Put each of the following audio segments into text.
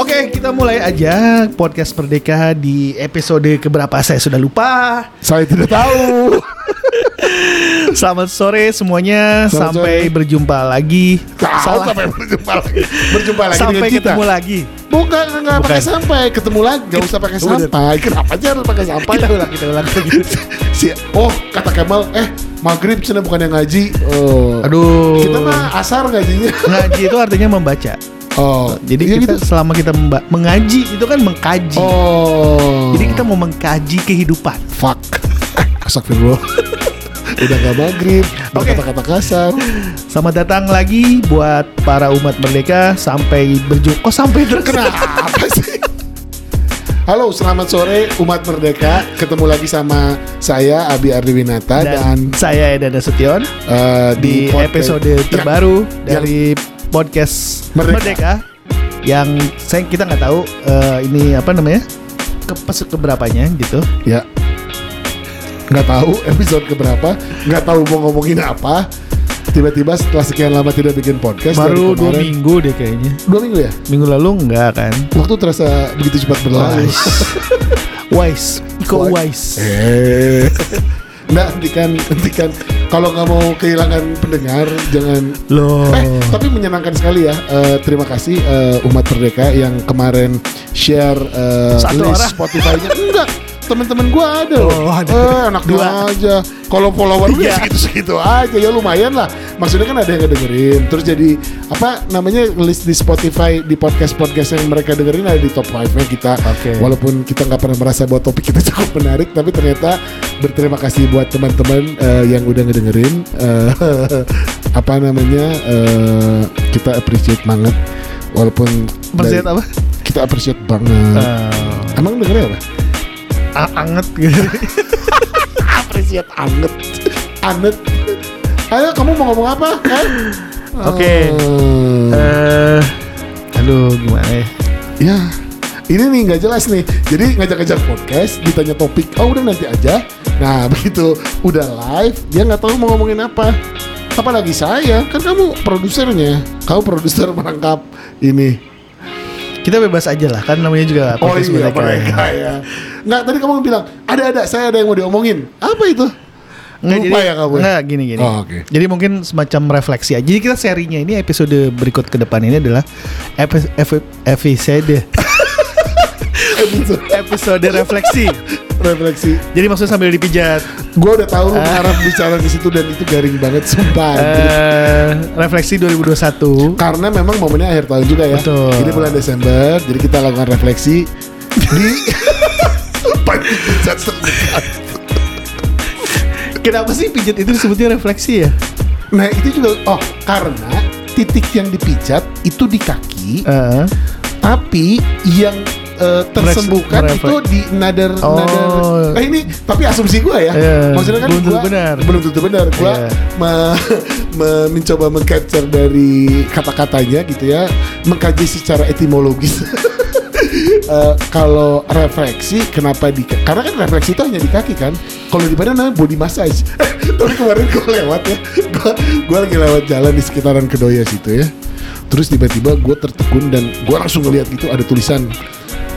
Oke, kita mulai aja podcast Merdeka di episode keberapa saya sudah lupa. Saya tidak tahu. Selamat sore semuanya, Selamat sampai sore. berjumpa lagi. Tahu Salah. sampai berjumpa lagi. Berjumpa lagi sampai dengan kita. ketemu lagi. Bukan enggak Bukan. pakai sampai, ketemu lagi enggak usah pakai sampai. Kenapa aja harus pakai sampai? Kita ulang, kita ulang lagi. si oh kata Kemal eh maghrib cina bukan yang ngaji. Oh. Aduh. Kita mah asar ngajinya. ngaji itu artinya membaca. Oh. Jadi iya kita gitu. selama kita mengaji itu kan mengkaji. Oh. Jadi kita mau mengkaji kehidupan. fuck. Astagfirullah. Udah gak maghrib, Oke. kata-kata kasar. Selamat datang lagi buat para umat merdeka sampai berjumpa. Oh sampai terus. Kenapa sih? Halo, selamat sore umat merdeka. Ketemu lagi sama saya Abi Ardiwinata dan, Dan saya Eda Nasution eh, di podcast- episode Ya, terbaru yang- dari podcast Merdeka. Merdeka, yang saya kita nggak tahu eh, ini apa namanya ke keberapanya gitu. Ya. Nggak tahu episode keberapa, nggak tahu mau ngomongin apa. Tiba-tiba setelah sekian lama tidak bikin podcast Baru dua minggu deh kayaknya. Dua minggu ya? Minggu lalu enggak kan? Waktu terasa begitu cepat berlalu. Wise, Iko Wise. Wise. Eh. Nah, hentikan, hentikan. Kalau nggak mau kehilangan pendengar, jangan Loh. Eh, tapi menyenangkan sekali ya. Eh, terima kasih eh, umat Merdeka yang kemarin share Satu list. Spotify-nya. Enggak, teman-teman gua ada loh. Oh, ada. Eh, enak Dua. aja. Kalau follower gue Tiga. segitu-segitu aja ya lumayan lah. Maksudnya kan ada yang ngedengerin. Terus jadi apa namanya list di Spotify di podcast-podcast yang mereka dengerin ada di top 5-nya kita. Oke. Walaupun kita nggak pernah merasa bahwa topik kita cukup menarik, tapi ternyata berterima kasih buat teman-teman eh, yang udah ngedengerin. Eh, apa namanya? eh, kita appreciate banget. Walaupun dari- apa? kita appreciate banget. Eh, Emang dengernya apa? Anget gitu. appreciate anget, anget. Ayo kamu mau ngomong apa? Kan? Oke. Eh, Eh, aduh gimana ya? Ya, ini nih nggak jelas nih. Jadi ngajak-ngajak podcast, ditanya topik, oh udah nanti aja. Nah begitu udah live, dia nggak tahu mau ngomongin apa. Apalagi saya, kan kamu produsernya, kamu produser merangkap ini. Kita bebas aja lah kan namanya juga Oh iya Merdeka. mereka ya. Nggak tadi kamu bilang ada ada, saya ada yang mau diomongin. Apa itu? Nggak, Lupa jadi, ya kamu? Nggak, gini gini. Oh, oke. Jadi mungkin semacam refleksi aja. Jadi kita serinya ini episode berikut ke depan ini adalah epi- epi- episode Episode episode refleksi. refleksi. Jadi maksudnya sambil dipijat. Gue udah tahu lu Ah. ngarep bicara di situ dan itu garing banget sumpah. Eh, refleksi 2021. Karena memang momennya akhir tahun juga ya. Betul. Ini bulan Desember, jadi kita lakukan refleksi di. Kenapa sih pijat itu disebutnya refleksi ya? Nah itu juga oh karena titik yang dipijat itu di kaki, Eh, tapi yang eh, tersembuhkan itu di nader Oh. nader. Eh ini tapi asumsi gue ya. Iya, Maksudnya kan belum tentu benar. Belum tentu benar. Gua Iya. me- me- mencoba mengcapture dari kata-katanya gitu ya, mengkaji secara etimologis. Eh, kalau refleksi kenapa di karena kan refleksi itu hanya di kaki kan kalau di badan namanya body massage tapi kemarin gue lewat ya gue gue lagi lewat jalan di sekitaran Kedoya situ ya terus tiba-tiba gue tertegun dan gue langsung ngeliat gitu ada tulisan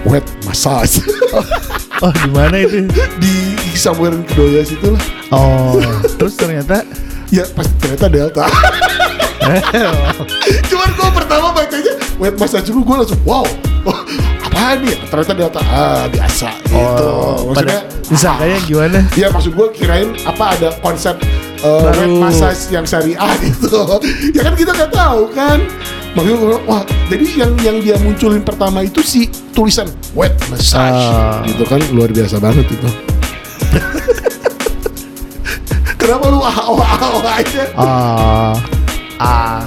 wet massage oh di mana itu? di somewhere in Kedoya situ lah Oh, terus ternyata ya pas ternyata Delta cuman gue pertama bacanya wet massage dulu gue langsung wow oh, apaan nih ternyata Delta ah biasa gitu oh, maksudnya pada disangkanya gimana? Ya maksud gue kirain apa ada konsep uh, wet Baru. massage yang syariah gitu. ya kan kita nggak tahu kan. Makanya gue wah jadi yang yang dia munculin pertama itu si tulisan wet massage Ah. gitu kan luar biasa banget itu. Kenapa lu ah ah ah aja? Ah, ah.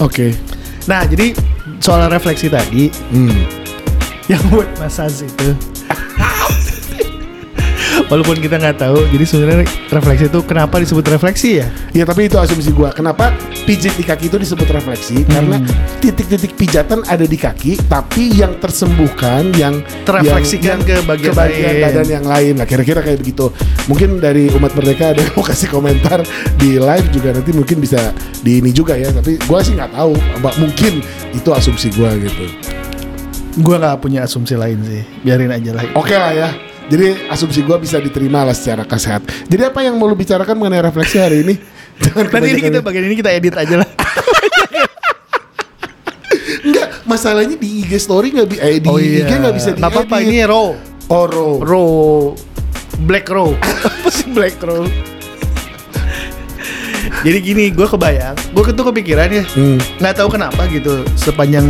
Oke. Nah, jadi soal refleksi tadi Hmm. yang buat massage itu. Walaupun kita nggak tahu, jadi sebenarnya refleksi itu kenapa disebut refleksi ya? Ya tapi itu asumsi gua. Kenapa pijit di kaki itu disebut refleksi? Karena Hmm. titik-titik pijatan ada di kaki, tapi yang tersembuhkan, yang Terefleksikan ke bagian lain. badan yang lain. Lah kira-kira kayak begitu. Mungkin dari umat merdeka ada yang mau kasih komentar di live juga nanti mungkin bisa di ini juga ya. Tapi gua sih nggak tahu. Mungkin itu asumsi gua gitu. Gua nggak punya asumsi lain sih. Biarin aja lah. Oke lah ya. Jadi asumsi gua bisa diterima lah secara kesehat. Jadi apa yang mau lu bicarakan mengenai refleksi hari ini? Jangan Nanti ini kita bagian ini kita edit aja lah. Enggak, masalahnya di IG story nggak bi eh, di IG nggak bisa di apa-apa ini raw. Oh, raw. Raw. Black row. Apa sih black row? Jadi gini, gue kebayang, gue tuh kepikiran ya, Hmm. nggak tahu kenapa gitu sepanjang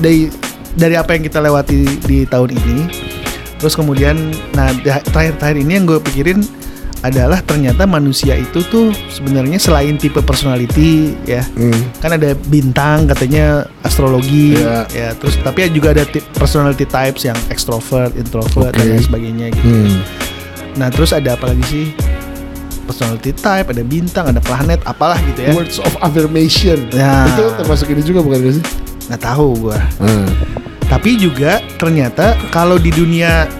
dari dari apa yang kita lewati di tahun ini, terus kemudian, nah terakhir-terakhir ini yang gue pikirin adalah ternyata manusia itu tuh sebenarnya selain tipe personality ya, Hmm. kan ada bintang katanya astrologi Iya. ya terus tapi juga ada personality types yang extrovert, introvert dan Oke. lain sebagainya gitu. Hmm. Nah terus ada apa lagi sih? Personality type, ada bintang, ada planet, apalah gitu ya. Words of affirmation. Ya. Itu termasuk ini juga bukan sih? Nggak tahu gua. Hmm. Tapi juga ternyata kalau di dunia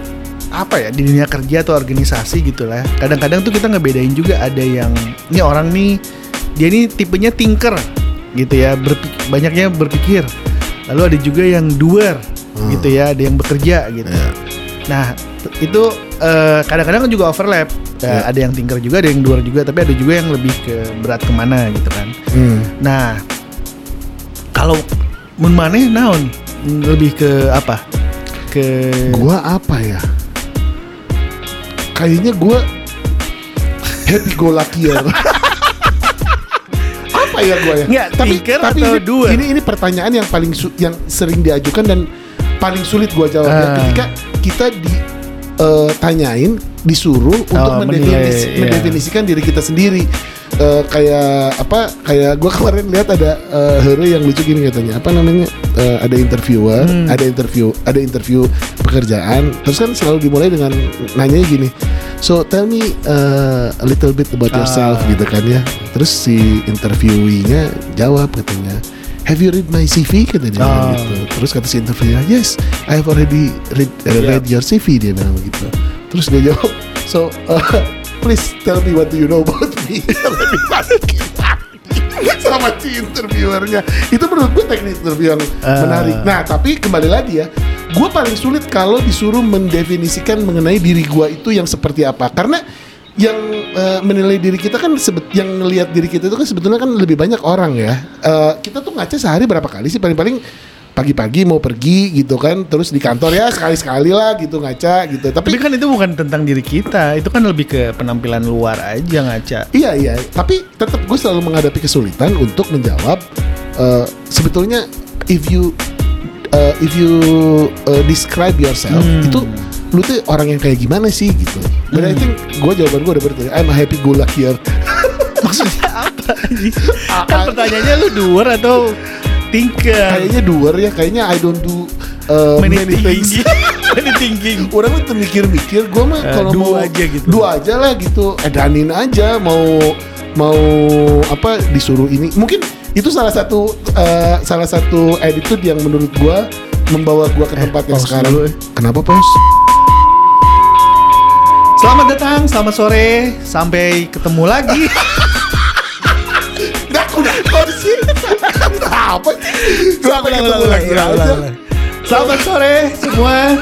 apa ya di dunia kerja atau organisasi gitu lah. Kadang-kadang tuh kita ngebedain juga ada yang ini orang nih dia nih tipenya thinker gitu ya, berpik- banyaknya berpikir. Lalu ada juga yang doer Hmm. gitu ya, ada yang bekerja gitu. Ya. Nah, itu eh, kadang-kadang juga overlap. Ya, Ya. Ada yang thinker juga, ada yang doer juga, tapi ada juga yang lebih ke berat ke mana gitu kan. Hmm. Nah, kalau mun maneh naon lebih ke apa? Ke Gua apa ya? Kayaknya gua happy go luckier. apa ya gua ya? Nggak, thinker atau ini, doer? Ini ini pertanyaan yang paling su- yang sering diajukan dan paling sulit gua jawab ya. Ah. ketika kita di eh, tanyain disuruh untuk Oh, menilai, iya. mendefinisikan diri kita sendiri. Eh, kayak apa? Kayak gua kemarin lihat ada hero yang lucu gini katanya. Apa namanya? Eh, ada interviewer, Hmm. ada interview, ada interview pekerjaan. Terus kan selalu dimulai dengan nanya gini. So tell me uh, a little bit about yourself Ah. gitu kan ya. Terus si interviewinya jawab katanya. Have you read my CV katanya Ah. gitu. Terus kata si interviewer, yes, I have already read, uh, Yeah. read your CV dia bilang begitu. Terus dia jawab, so uh, please tell me what do you know about me. Sama si interviewernya. Itu menurut gue teknik interview yang Ah. menarik. Nah tapi kembali lagi ya, gue paling sulit kalau disuruh mendefinisikan mengenai diri gue itu yang seperti apa. Karena yang eh, menilai diri kita kan sebet yang ngelihat diri kita itu kan sebetulnya kan lebih banyak orang ya. Eh, kita tuh ngaca sehari berapa kali sih paling-paling pagi-pagi mau pergi gitu kan terus di kantor ya sekali-sekali lah gitu ngaca gitu tapi tapi kan itu bukan tentang diri kita, itu kan lebih ke penampilan luar aja ngaca. Iya iya, tapi tetap gue selalu menghadapi kesulitan untuk menjawab eh, sebetulnya if you eh, if you eh, describe yourself Hmm. itu lu tuh orang yang kayak gimana sih gitu. But I Hmm. think gue jawaban gue udah betul. I'm a happy go luckier. Maksudnya apa? kan pertanyaannya lu doer atau thinker? kayaknya doer ya, kayaknya I don't do eh, many, many things. many thinking. Orang tuh mikir-mikir, gue mah Eh, kalau do mau aja gitu. do aja lah gitu, edanin aja mau mau apa disuruh ini. Mungkin itu salah satu eh, salah satu attitude yang menurut gue membawa gue ke Eh, tempat yang pause sekarang. dulu, eh. Kenapa pos? Selamat datang, selamat sore, sampai ketemu lagi. Sih? apa sih? Sampai ketemu lagi. Selamat sore semua.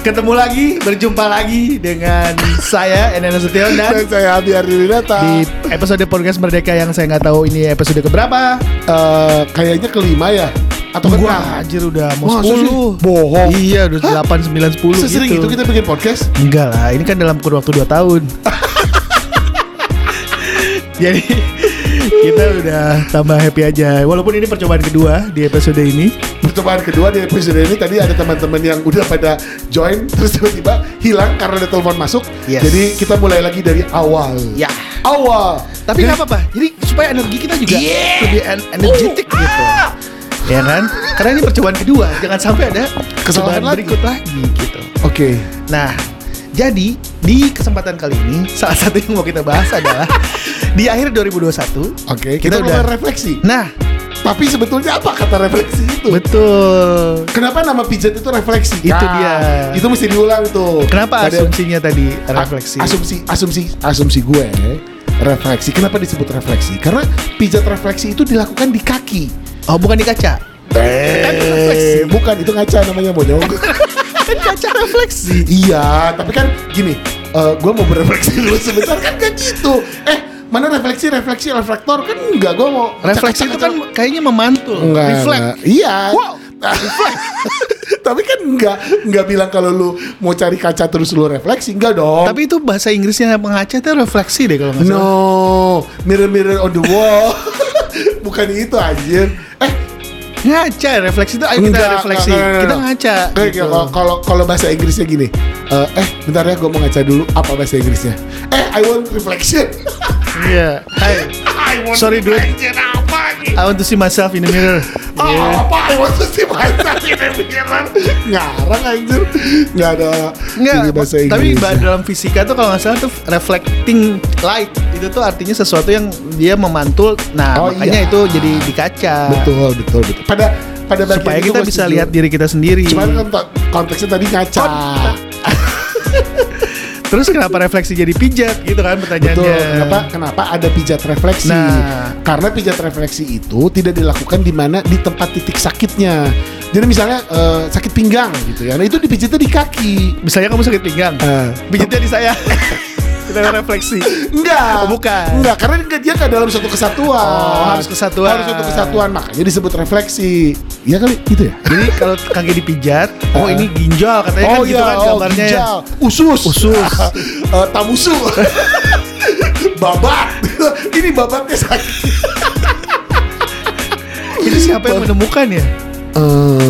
Ketemu lagi, berjumpa lagi dengan saya Enan Nasution dan Dan saya Abi Ardinata. di episode podcast Merdeka yang saya nggak tahu ini episode keberapa. Eh, kayaknya kelima ya atau keenam? anjir udah mau? 10. Bohong. Iya, udah 8 9 10 Sesering gitu. itu kita bikin podcast? Enggak lah, ini kan dalam kurun waktu 2 tahun. Jadi kita udah tambah happy aja. Walaupun ini percobaan kedua di episode ini. Percobaan kedua di episode ini tadi ada teman-teman yang udah pada join terus tiba-tiba hilang karena ada telepon masuk. Yes. Jadi kita mulai lagi dari awal. Ya. Awal. Tapi nggak apa-apa. Jadi supaya energi kita juga lebih en- energetic gitu. Ya kan? Karena ini percobaan kedua, jangan sampai ada Kesalahan lagi. berikut lagi gitu. Oke. Nah, jadi di kesempatan kali ini salah satu yang mau kita bahas adalah di akhir 2021 Oke, Kita kita, udah- refleksi. Nah, Tapi sebetulnya apa kata refleksi itu? betul. Kenapa nama pijat itu refleksi? Itu dia. Itu mesti diulang tuh. Kenapa Ada- asumsinya tadi refleksi? Asumsi asumsi asumsi gue refleksi. Kenapa disebut refleksi? Karena pijat refleksi itu dilakukan di kaki. oh, bukan di kaca. Eh, bukan itu ngaca namanya monyong. Kan kaca refleksi. iya, tapi kan gini, eh gue mau berefleksi dulu sebentar kan gak gitu. Eh, mana refleksi, refleksi, reflektor kan enggak gue mau Refleksi itu kan kayaknya memantul, enggak, reflect. enggak. Iya. Wow. tapi kan enggak enggak bilang kalau lu mau cari kaca terus lu refleksi, enggak dong. Tapi itu bahasa Inggrisnya pengaca itu refleksi deh kalau nggak salah. no, mirror mirror on the wall. Bukan itu anjir. Eh, Ngaca, refleksi itu ayo kita Enggak, refleksi. enggak, enggak, kita ngaca. Gitu. kalau kalau kalau bahasa Inggrisnya gini. eh, eh, bentar ya gue mau ngaca dulu apa bahasa Inggrisnya. Eh, I want reflection. Iya. Hai. I want Sorry, dude. I want to see myself in the mirror. Oh, Iya. apa I want to see myself in the mirror. Ngarang anjir. Nggak ada Enggak, ini bahasa tapi Inggris. ba- dalam fisika tuh kalau nggak salah tuh reflecting light itu tuh artinya sesuatu yang dia memantul. Nah, Oh, makanya iya. itu jadi di kaca. Betul, betul, betul. Pada pada bagian Supaya kita bisa lihat diri kita sendiri. Cuman kan konteksnya tadi ngaca. Terus kenapa refleksi jadi pijat gitu kan pertanyaannya? Betul. Kenapa kenapa ada pijat refleksi? Nah. Karena pijat refleksi itu tidak dilakukan di mana di tempat titik sakitnya. Jadi misalnya eh, sakit pinggang gitu ya. Nah itu dipijitnya di kaki. Misalnya kamu sakit pinggang, Eh. pijatnya di saya. kita refleksi. Enggak. Oh, bukan. Enggak, karena dia nggak dalam suatu kesatuan. Oh, harus kesatuan. Harus suatu kesatuan, makanya disebut refleksi. Iya kali, gitu ya. Jadi kalau kaki dipijat, oh ini ginjal katanya kan gitu kan gambarnya. ya. ginjal. Usus. Usus. Eh, tamusu. Babat. Ini babatnya sakit. Itu siapa yang menemukan ya?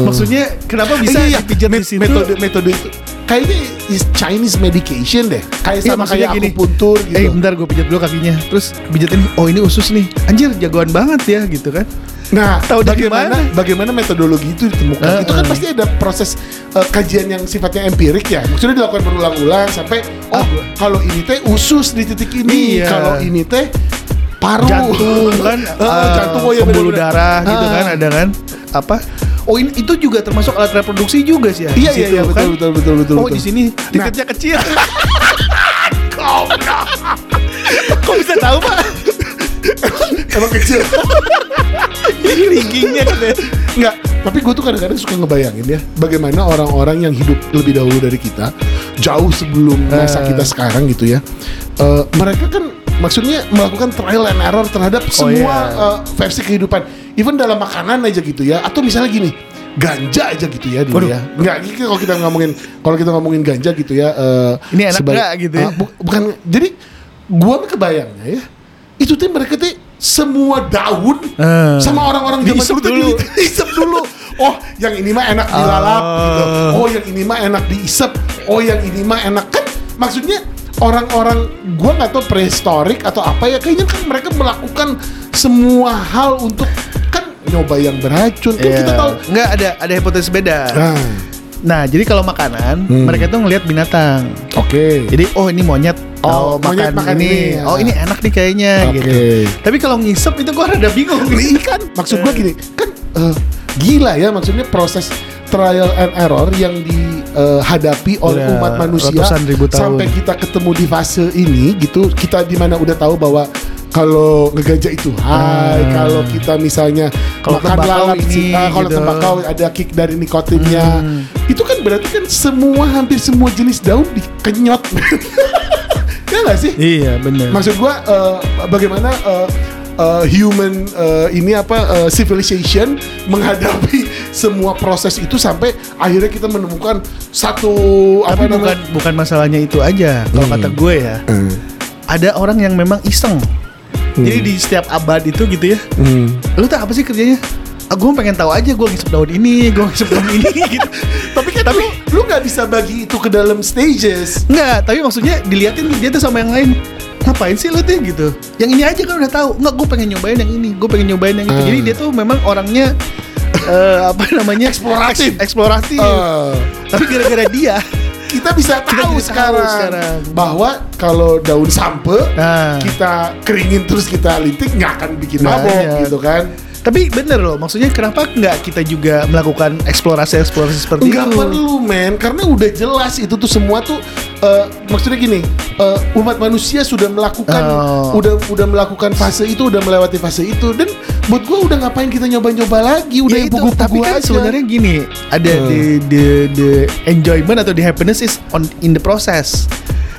Maksudnya kenapa bisa Iya, iya. dipijat di situ? Metode metode itu kayaknya is Chinese medication deh. Kayak Iya, sama maksudnya kayak gini. akupuntur gitu. Eh bentar gue pijat dulu kakinya Terus pijatin Oh ini usus nih Anjir jagoan banget ya gitu kan Nah, Tahu bagaimana mana? bagaimana metodologi itu ditemukan? Eh, itu kan eh. pasti ada proses eh, kajian yang sifatnya empirik ya. Maksudnya dilakukan berulang-ulang sampai oh Ah. kalau ini teh usus di titik ini, Iya. kalau ini teh paru, Jantung kan Eh, eh, jantung oh ya Pembuluh bener-bener. darah gitu Ah. kan Ada kan Apa Oh ini itu juga termasuk alat reproduksi juga sih ya Iya iya iya betul kan? betul betul betul. Oh betul. di sini titiknya kecil Kok bisa tahu pak emang kecil. Ini keringingnya katanya Enggak, tapi gue tuh kadang-kadang suka ngebayangin ya Bagaimana orang-orang yang hidup lebih dahulu dari kita Jauh sebelum masa Eh. kita sekarang gitu ya Eh, Mereka kan maksudnya melakukan trial and error terhadap semua iya. eh, versi kehidupan Even dalam makanan aja gitu ya Atau misalnya gini Ganja aja gitu ya dulu Waduh. ya Enggak, gitu kalau kita ngomongin Kalau kita ngomongin ganja gitu ya eh, Ini enak sebagai- nggak gitu ya? Ah, bu- Bukan, jadi Gua kebayangnya ya Itu tuh mereka tuh semua daun Eh. sama orang-orang zaman dulu dulu. di- diisep dulu. Oh, yang ini mah enak dilalap Oh. gitu. Oh, yang ini mah enak diisep. Oh, yang ini mah enak kan maksudnya orang-orang gua nggak tahu prehistorik atau apa ya kayaknya kan mereka melakukan semua hal untuk kan nyoba yang beracun kan kita Iya. tahu. Nggak ada ada hipotesis beda Nah, Nah jadi kalau makanan Hmm. Mereka tuh ngelihat binatang oke. Jadi oh ini monyet Oh, Oh, monyet makan, makan ini. ini, ya. Oh ini enak nih kayaknya Oke. gitu. Tapi kalau ngisep itu gua rada bingung. Ini kan maksud gua gini, kan eh, gila ya maksudnya proses trial and error yang dihadapi oleh Iya, umat manusia ratusan ribu tahun. sampai kita ketemu di fase ini gitu, kita di mana udah tahu bahwa kalau ngegajah itu hai, Hmm. kalau kita misalnya Kalau makan tembakau lalap ini, ah, kalau gitu. tembakau ada kick dari nikotinnya, Hmm. itu kan berarti kan semua hampir semua jenis daun dikenyot, ya nggak sih? Iya benar. Maksud gua eh, bagaimana eh, eh, human eh, ini apa eh, civilization menghadapi semua proses itu sampai akhirnya kita menemukan satu apa Tapi bukan bukan masalahnya itu aja. Kalau Hmm. kata gue ya, Eh, ada orang yang memang iseng. Jadi di setiap abad itu gitu ya, hmm. lu tuh apa sih kerjanya? Ah, gue pengen tahu aja gue ngisep daun ini, gue ngisep daun ini gitu. Tapi kan lu, lu nggak bisa bagi itu ke dalam stages. Enggak, tapi maksudnya diliatin dia tuh sama yang lain. Ngapain sih lu tuh gitu? Yang ini aja kan udah tahu. Enggak, gue pengen nyobain yang ini, gue pengen nyobain yang itu. Ah. Jadi dia tuh memang orangnya eh, apa namanya? Eksploratif. Eks- eksploratif. Eh, Tapi gara-gara dia, kita bisa Kita tahu tahu sekarang, sekarang. bahwa kalau daun sampe nah. kita keringin terus kita linting nggak akan bikin Nah, mabok gitu kan. Tapi bener loh, maksudnya kenapa nggak kita juga melakukan eksplorasi-eksplorasi seperti Nggak itu? perlu men, karena udah jelas itu tuh semua tuh eh, maksudnya gini, eh, umat manusia sudah melakukan, Oh. udah udah melakukan fase itu, udah melewati fase itu, dan buat gua udah ngapain kita nyoba-nyoba lagi, udah ya itu tapi kan aja. sebenarnya gini ada Hmm. the, the the enjoyment atau the happiness is on in the process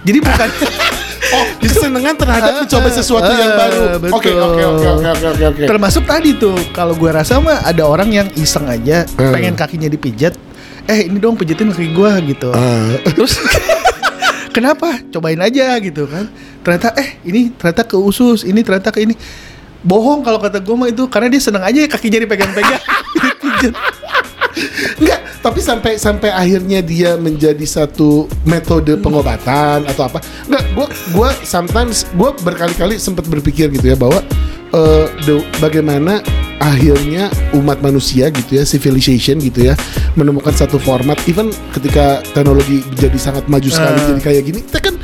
jadi bukan Oh, kesenangan terhadap mencoba sesuatu yang Ah, baru. Oke, oke, oke, oke, oke, termasuk tadi tuh kalau gua rasa mah ada orang yang iseng aja Hmm. pengen kakinya dipijat. Eh ini dong pijitin kaki gua gitu. Ah. terus kenapa? Cobain aja gitu kan. Ternyata eh ini ternyata ke usus ini ternyata ke ini. Bohong kalau kata gue mah itu karena dia seneng aja kakinya dipegang-pegang. Dipijat Enggak, tapi sampai sampai akhirnya dia menjadi satu metode pengobatan atau apa. Enggak, gua gua sometimes gua berkali-kali sempat berpikir gitu ya bahwa eh, the- bagaimana akhirnya umat manusia gitu ya civilization gitu ya menemukan satu format even ketika teknologi jadi sangat maju sekali Ah. jadi kayak gini kita kan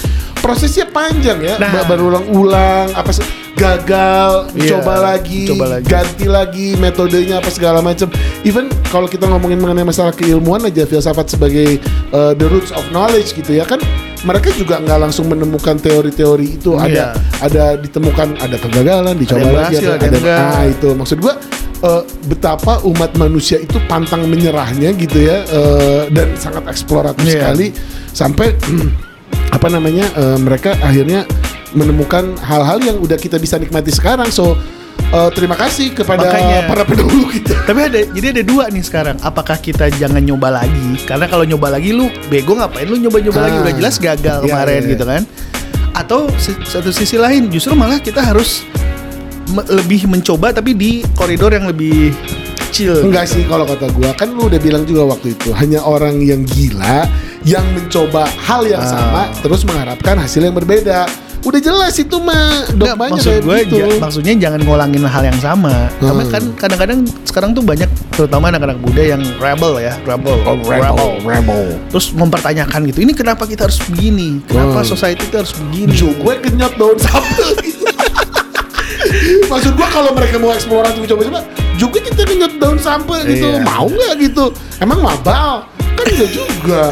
prosesnya panjang ya Nah. berulang-ulang apa se- gagal Iya, coba lagi coba lagi. ganti lagi metodenya apa segala macam. Even kalau kita ngomongin mengenai masalah keilmuan aja filsafat sebagai uh, the roots of knowledge gitu ya kan mereka juga nggak langsung menemukan teori-teori itu ada Iya. ada ditemukan ada kegagalan dicoba yang lagi berhasil, ada yang enggak. ah itu maksud gua uh, betapa umat manusia itu pantang menyerahnya gitu ya uh, dan sangat eksploratif Iya. sekali sampai apa namanya uh, mereka akhirnya menemukan hal-hal yang udah kita bisa nikmati sekarang so uh, terima kasih kepada Makanya. para pendahulu kita Tapi ada jadi ada dua nih sekarang. Apakah kita jangan nyoba lagi? Karena kalau nyoba lagi lu bego ngapain lu nyoba-nyoba Ah. lagi udah jelas gagal Iya, kemarin iya, iya. gitu kan. Atau satu sisi lain justru malah kita harus me- lebih mencoba tapi di koridor yang lebih kecil. Enggak sih kalau kata gua kan lu udah bilang juga waktu itu hanya orang yang gila yang mencoba hal yang Ah. sama terus mengharapkan hasil yang berbeda. Udah jelas itu mah Nggak, dogmanya maksud kayak gue gitu. ja- maksudnya jangan ngulangin hal yang sama. Karena Hmm. kan kadang-kadang sekarang tuh banyak terutama anak-anak muda yang rebel ya, rebel, Oh, rebel, rebel. Terus mempertanyakan gitu. Ini kenapa kita harus begini? Kenapa Hmm. society itu harus begini? Jo, gue kenyot daun sampel gitu. Maksud gua kalau mereka mau eksploratif coba-coba, juga kita kenyot daun sampel gitu. Iya. Mau nggak gitu? Emang mabal? Kan enggak juga.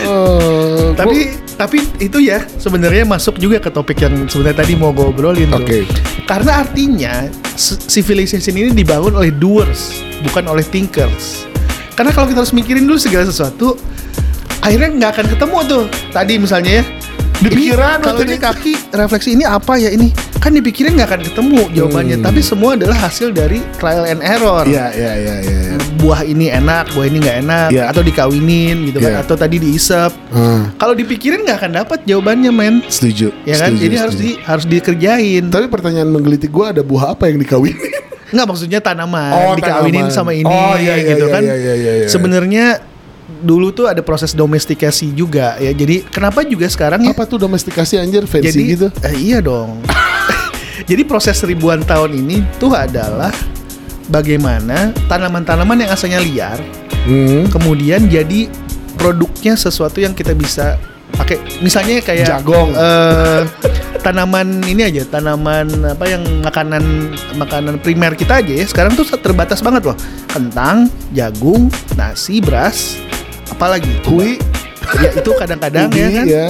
Eh, tapi tapi itu ya sebenarnya masuk juga ke topik yang sebenarnya tadi mau gue obrolin tuh. Oke. Karena artinya civilization ini dibangun oleh doers, bukan oleh thinkers. Karena kalau kita harus mikirin dulu segala sesuatu, akhirnya nggak akan ketemu tuh. Tadi misalnya ya, Dipikiran, kalau tadi- ini kaki refleksi ini apa ya ini kan dipikirin nggak akan ketemu jawabannya. Hmm. Tapi semua adalah hasil dari trial and error Iya, iya, iya, iya. iya. buah ini enak, buah ini nggak enak, Iya. atau dikawinin gitu kan, Iya. atau tadi diisep. Ah, Kalau dipikirin nggak akan dapat jawabannya, men. setuju. Ya kan? setuju, Jadi harus setuju. di harus dikerjain. Tapi pertanyaan menggelitik gua ada buah apa yang dikawinin? Nggak maksudnya tanaman Oh, dikawinin tanaman. sama ini Oh, iya, iya, gitu iya, kan. iya, iya, iya, iya. Sebenarnya dulu tuh ada proses domestikasi juga ya. Jadi kenapa juga sekarang ya? Apa tuh domestikasi anjir fancy Jadi gitu? eh, iya dong. Jadi proses ribuan tahun ini tuh adalah bagaimana tanaman-tanaman yang asalnya liar Hmm. kemudian jadi produknya sesuatu yang kita bisa pakai misalnya kayak Jagong. eh, tanaman ini aja tanaman apa yang makanan makanan primer kita aja ya sekarang tuh terbatas banget loh kentang jagung nasi beras apalagi Kui, ya itu kadang-kadang ya kan ya.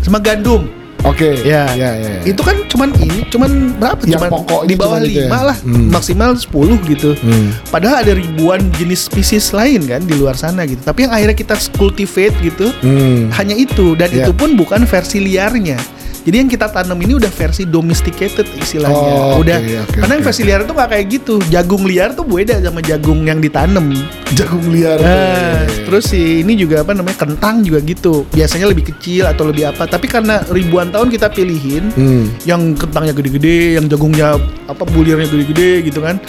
sama gandum Oke. ya, ya, ya, ya. itu kan cuman ini cuman berapa Yang cuman pokoknya di bawah ya? lima lah Hmm. maksimal 10 gitu Hmm. Padahal ada ribuan jenis spesies lain kan di luar sana gitu. Tapi yang akhirnya kita cultivate gitu Hmm. hanya itu dan Ya. itu pun bukan versi liarnya. Jadi yang kita tanam ini udah versi domesticated istilahnya. Oh, udah oke, oke, karena yang versi liar itu nggak kayak gitu. Jagung liar tuh beda sama jagung yang ditanam. Jagung liar. Nah, terus si ini juga apa namanya kentang juga gitu. Biasanya lebih kecil atau lebih apa. Tapi karena ribuan tahun kita pilihin Hmm. yang kentangnya gede-gede, yang jagungnya apa bulirnya gede-gede gitu kan.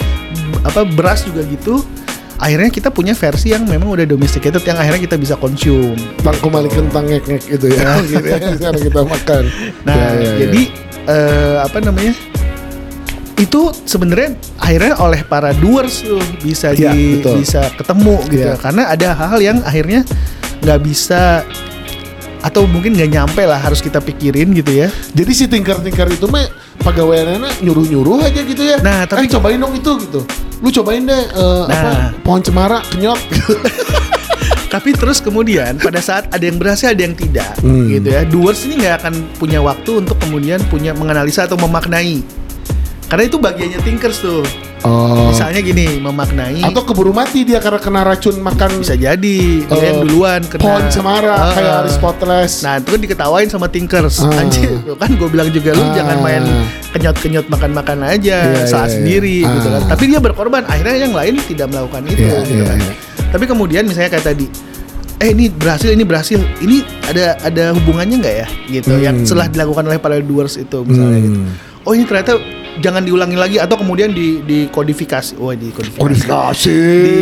Apa beras juga gitu. Akhirnya kita punya versi yang memang udah domesticated yang akhirnya kita bisa konsum. Tangku malik kentang ngek-ngek gitu ya. gitu ya. Sekarang kita makan. Nah, Ya, ya, ya. jadi eh, apa namanya? Itu sebenarnya akhirnya oleh para doers tuh bisa Iya, di betul. bisa ketemu gitu. Iya. Karena ada hal yang akhirnya nggak bisa atau mungkin nggak nyampe lah harus kita pikirin gitu ya. Jadi si tinker-tinker itu mah pegawaiannya nyuruh-nyuruh aja gitu ya. Nah, tapi- Eh, cobain dong itu gitu. Lu cobain deh eh, Nah. apa pohon cemara kenyot gitu. Tapi terus kemudian pada saat ada yang berhasil ada yang tidak, Hmm. gitu ya. Doers ini nggak akan punya waktu untuk kemudian punya menganalisa atau memaknai. Karena itu bagiannya thinkers tuh. Oh. Misalnya gini, memaknai Atau keburu mati dia karena kena racun makan bisa jadi dia eh, yang duluan kena pohon cemara Ah, kayak ah. Aristoteles. Nah itu kan diketawain sama thinkers Ah. Anjir kan gue bilang juga Lu Ah. jangan main kenyot-kenyot makan-makan aja Iya, Salah iya, sendiri iya. gitu kan Ah. Tapi dia berkorban Akhirnya yang lain tidak melakukan itu Iya, gitu iya, kan iya. Tapi kemudian misalnya kayak tadi Eh ini berhasil, ini berhasil Ini ada ada hubungannya nggak ya gitu Hmm. Yang setelah dilakukan oleh para doers itu misalnya Hmm. gitu Oh ini ternyata jangan diulangi lagi Atau kemudian di, dikodifikasi Oh dikodifikasi Kodifikasi. di,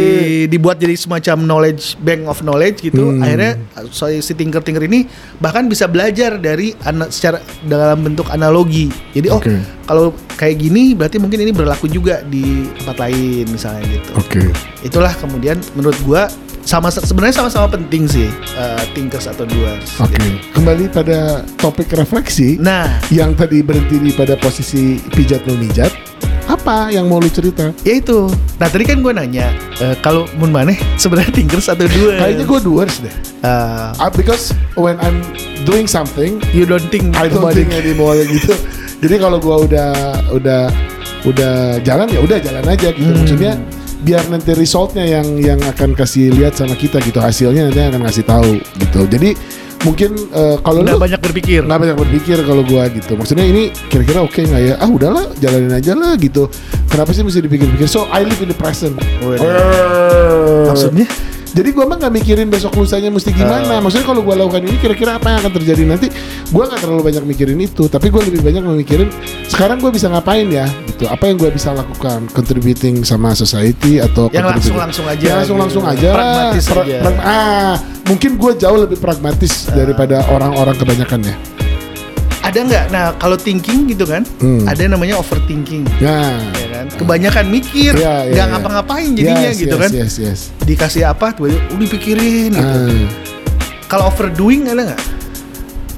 dibuat jadi semacam knowledge bank of knowledge gitu Hmm. akhirnya so, si tinker tinker ini bahkan bisa belajar dari ana- secara dalam bentuk analogi jadi oh Oke. kalau kayak gini berarti mungkin ini berlaku juga di tempat lain misalnya gitu Oke. itulah kemudian menurut gua sama sebenarnya sama-sama penting sih eh, thinkers atau doers Oke. Kembali pada topik refleksi. nah. yang tadi berhenti di pada posisi pijat memijat apa yang mau lu cerita? Ya itu. Nah tadi kan gua nanya eh, kalau mun maneh sebenarnya thinkers atau doers kayaknya gue doers deh Eh, Ah, because when I'm doing something you don't think I don't think anymore gitu. Jadi kalau gue udah udah udah jalan ya udah jalan aja gitu. Hmm. maksudnya biar nanti resultnya yang yang akan kasih lihat sama kita gitu. Hasilnya nanti akan kasih tahu gitu. Jadi mungkin eh, kalau nggak lu banyak berpikir. nggak banyak berpikir kalau gua gitu. Maksudnya ini kira-kira oke nggak ya? Ah udahlah jalanin aja lah gitu. Kenapa sih mesti dipikir-pikir? So I live in the present. Brrrr. Maksudnya? Jadi gua mah nggak mikirin besok lusanya mesti gimana. Ah. maksudnya kalau gua lakukan ini kira-kira apa yang akan terjadi nanti? Gua nggak terlalu banyak mikirin itu. Tapi gua lebih banyak memikirin sekarang gua bisa ngapain ya? Gitu. Apa yang gua bisa lakukan? Contributing sama society atau Yang contributing- langsung-langsung aja yang langsung langsung gitu. aja. Pragmatis Pra- aja. pra- ah mungkin gua jauh lebih pragmatis daripada orang-orang kebanyakan ya. Ada nggak? Nah kalau thinking gitu kan Hmm. ada yang namanya overthinking. Nah, kan kebanyakan mikir Iya, iya, nggak iya. ngapa-ngapain jadinya yes, gitu yes, kan Yes, yes. dikasih apa tuh udah dipikirin gitu. Ah. kalau overdoing ada nggak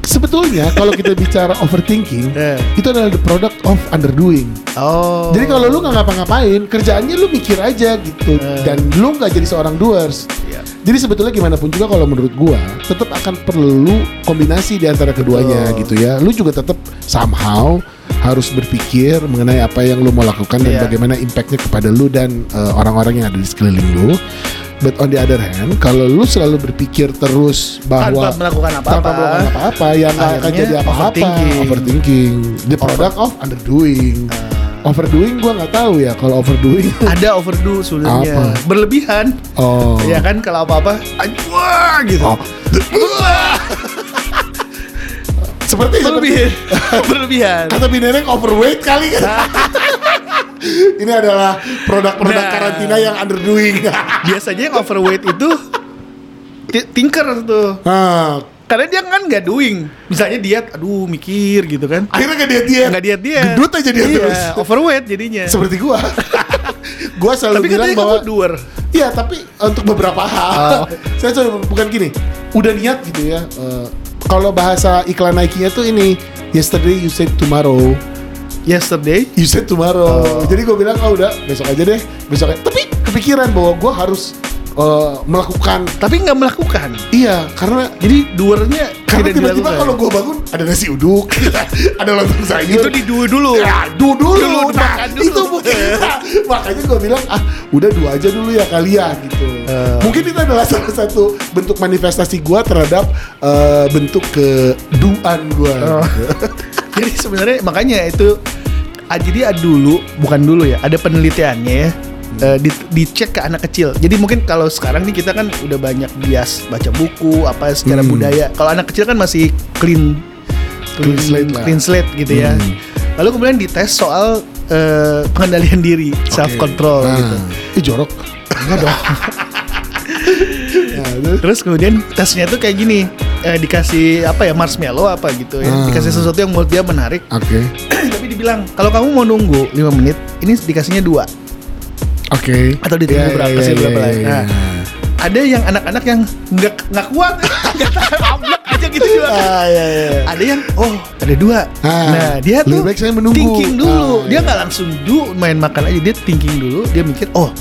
Sebetulnya kalau kita bicara overthinking, Eh. itu adalah the product of underdoing. oh Jadi kalau lu nggak ngapa-ngapain, kerjaannya lu mikir aja gitu, Eh. dan lu nggak jadi seorang doers. Iya. Jadi sebetulnya gimana pun juga kalau menurut gua, tetap akan perlu kombinasi di antara keduanya Betul. gitu ya. Lu juga tetap somehow harus berpikir mengenai apa yang lu mau lakukan dan Iya. bagaimana impactnya kepada lu dan eh, orang-orang yang ada di sekeliling lu. But on the other hand, kalau lu selalu berpikir terus bahwa tanpa melakukan tanpa apa-apa melakukan apa-apa yang akan jadi apa-apa overthinking. overthinking the product of underdoing Ah. overdoing gua nggak tahu ya kalau overdoing ada overdo sebenarnya Apa? berlebihan oh ya kan kalau apa-apa "Anj- wah gitu Oh. Seperti berlebihan. Berlebihan. Kata Binereng overweight kali. Kan ini adalah produk-produk Nah. karantina yang underdoing biasanya yang overweight itu ti- tinker tuh. Nah, karena dia kan nggak doing. Misalnya diet aduh mikir gitu kan. Akhirnya kan dia dia nggak diet dia gendut aja dia iya, terus. overweight jadinya. Seperti gua. Gua selalu tapi bilang bahwa kamu doer. Iya, tapi untuk beberapa hal. Oh. Saya coba bukan gini. Udah niat gitu ya. eh, kalau bahasa iklan Nike-nya tuh ini yesterday you said tomorrow. yesterday You said tomorrow. Oh. Jadi gue bilang oh udah besok aja deh. Besok aja. Tapi kepikiran bahwa gue harus eh, melakukan tapi nggak melakukan iya karena jadi doernya karena tiba-tiba kalau gue bangun ada nasi uduk, ada lontong sayur. itu di dua dulu Ya, du dulu, Dulu, nah, dulu. itu mungkin nah, makanya gue bilang ah udah dua aja dulu ya kalian gitu. Eh. Mungkin itu adalah salah satu bentuk manifestasi gue terhadap eh, bentuk keduan gue. Oh. jadi sebenarnya makanya itu ah, jadi ada dulu bukan dulu ya ada penelitiannya ya eh, di, dicek ke anak kecil jadi mungkin kalau sekarang nih kita kan udah banyak bias baca buku apa secara Hmm. budaya kalau anak kecil kan masih clean Clean slate lah. clean slate gitu ya Hmm. lalu kemudian dites soal eh, pengendalian diri self control Nah, gitu Ih jorok. Enggak dong. Ya, terus? Kemudian tesnya tuh kayak gini, eh, dikasih apa ya marshmallow apa gitu ya, Ah. dikasih sesuatu yang menurut dia menarik. Oke. Tapi dibilang kalau kamu mau nunggu 5 menit, ini dikasihnya dua Oke. atau ditunggu Ya, berapa ya, sih ya, berapa ya, lagi. ya. Nah, ada yang anak-anak yang nggak nggak kuat, nggak tahan aja gitu juga. Ah. Ada yang oh ada dua. Ah, nah dia tuh baik saya menunggu. thinking dulu. Ah, dia iya. nggak langsung do main makan aja. Dia thinking dulu. Dia mikir oh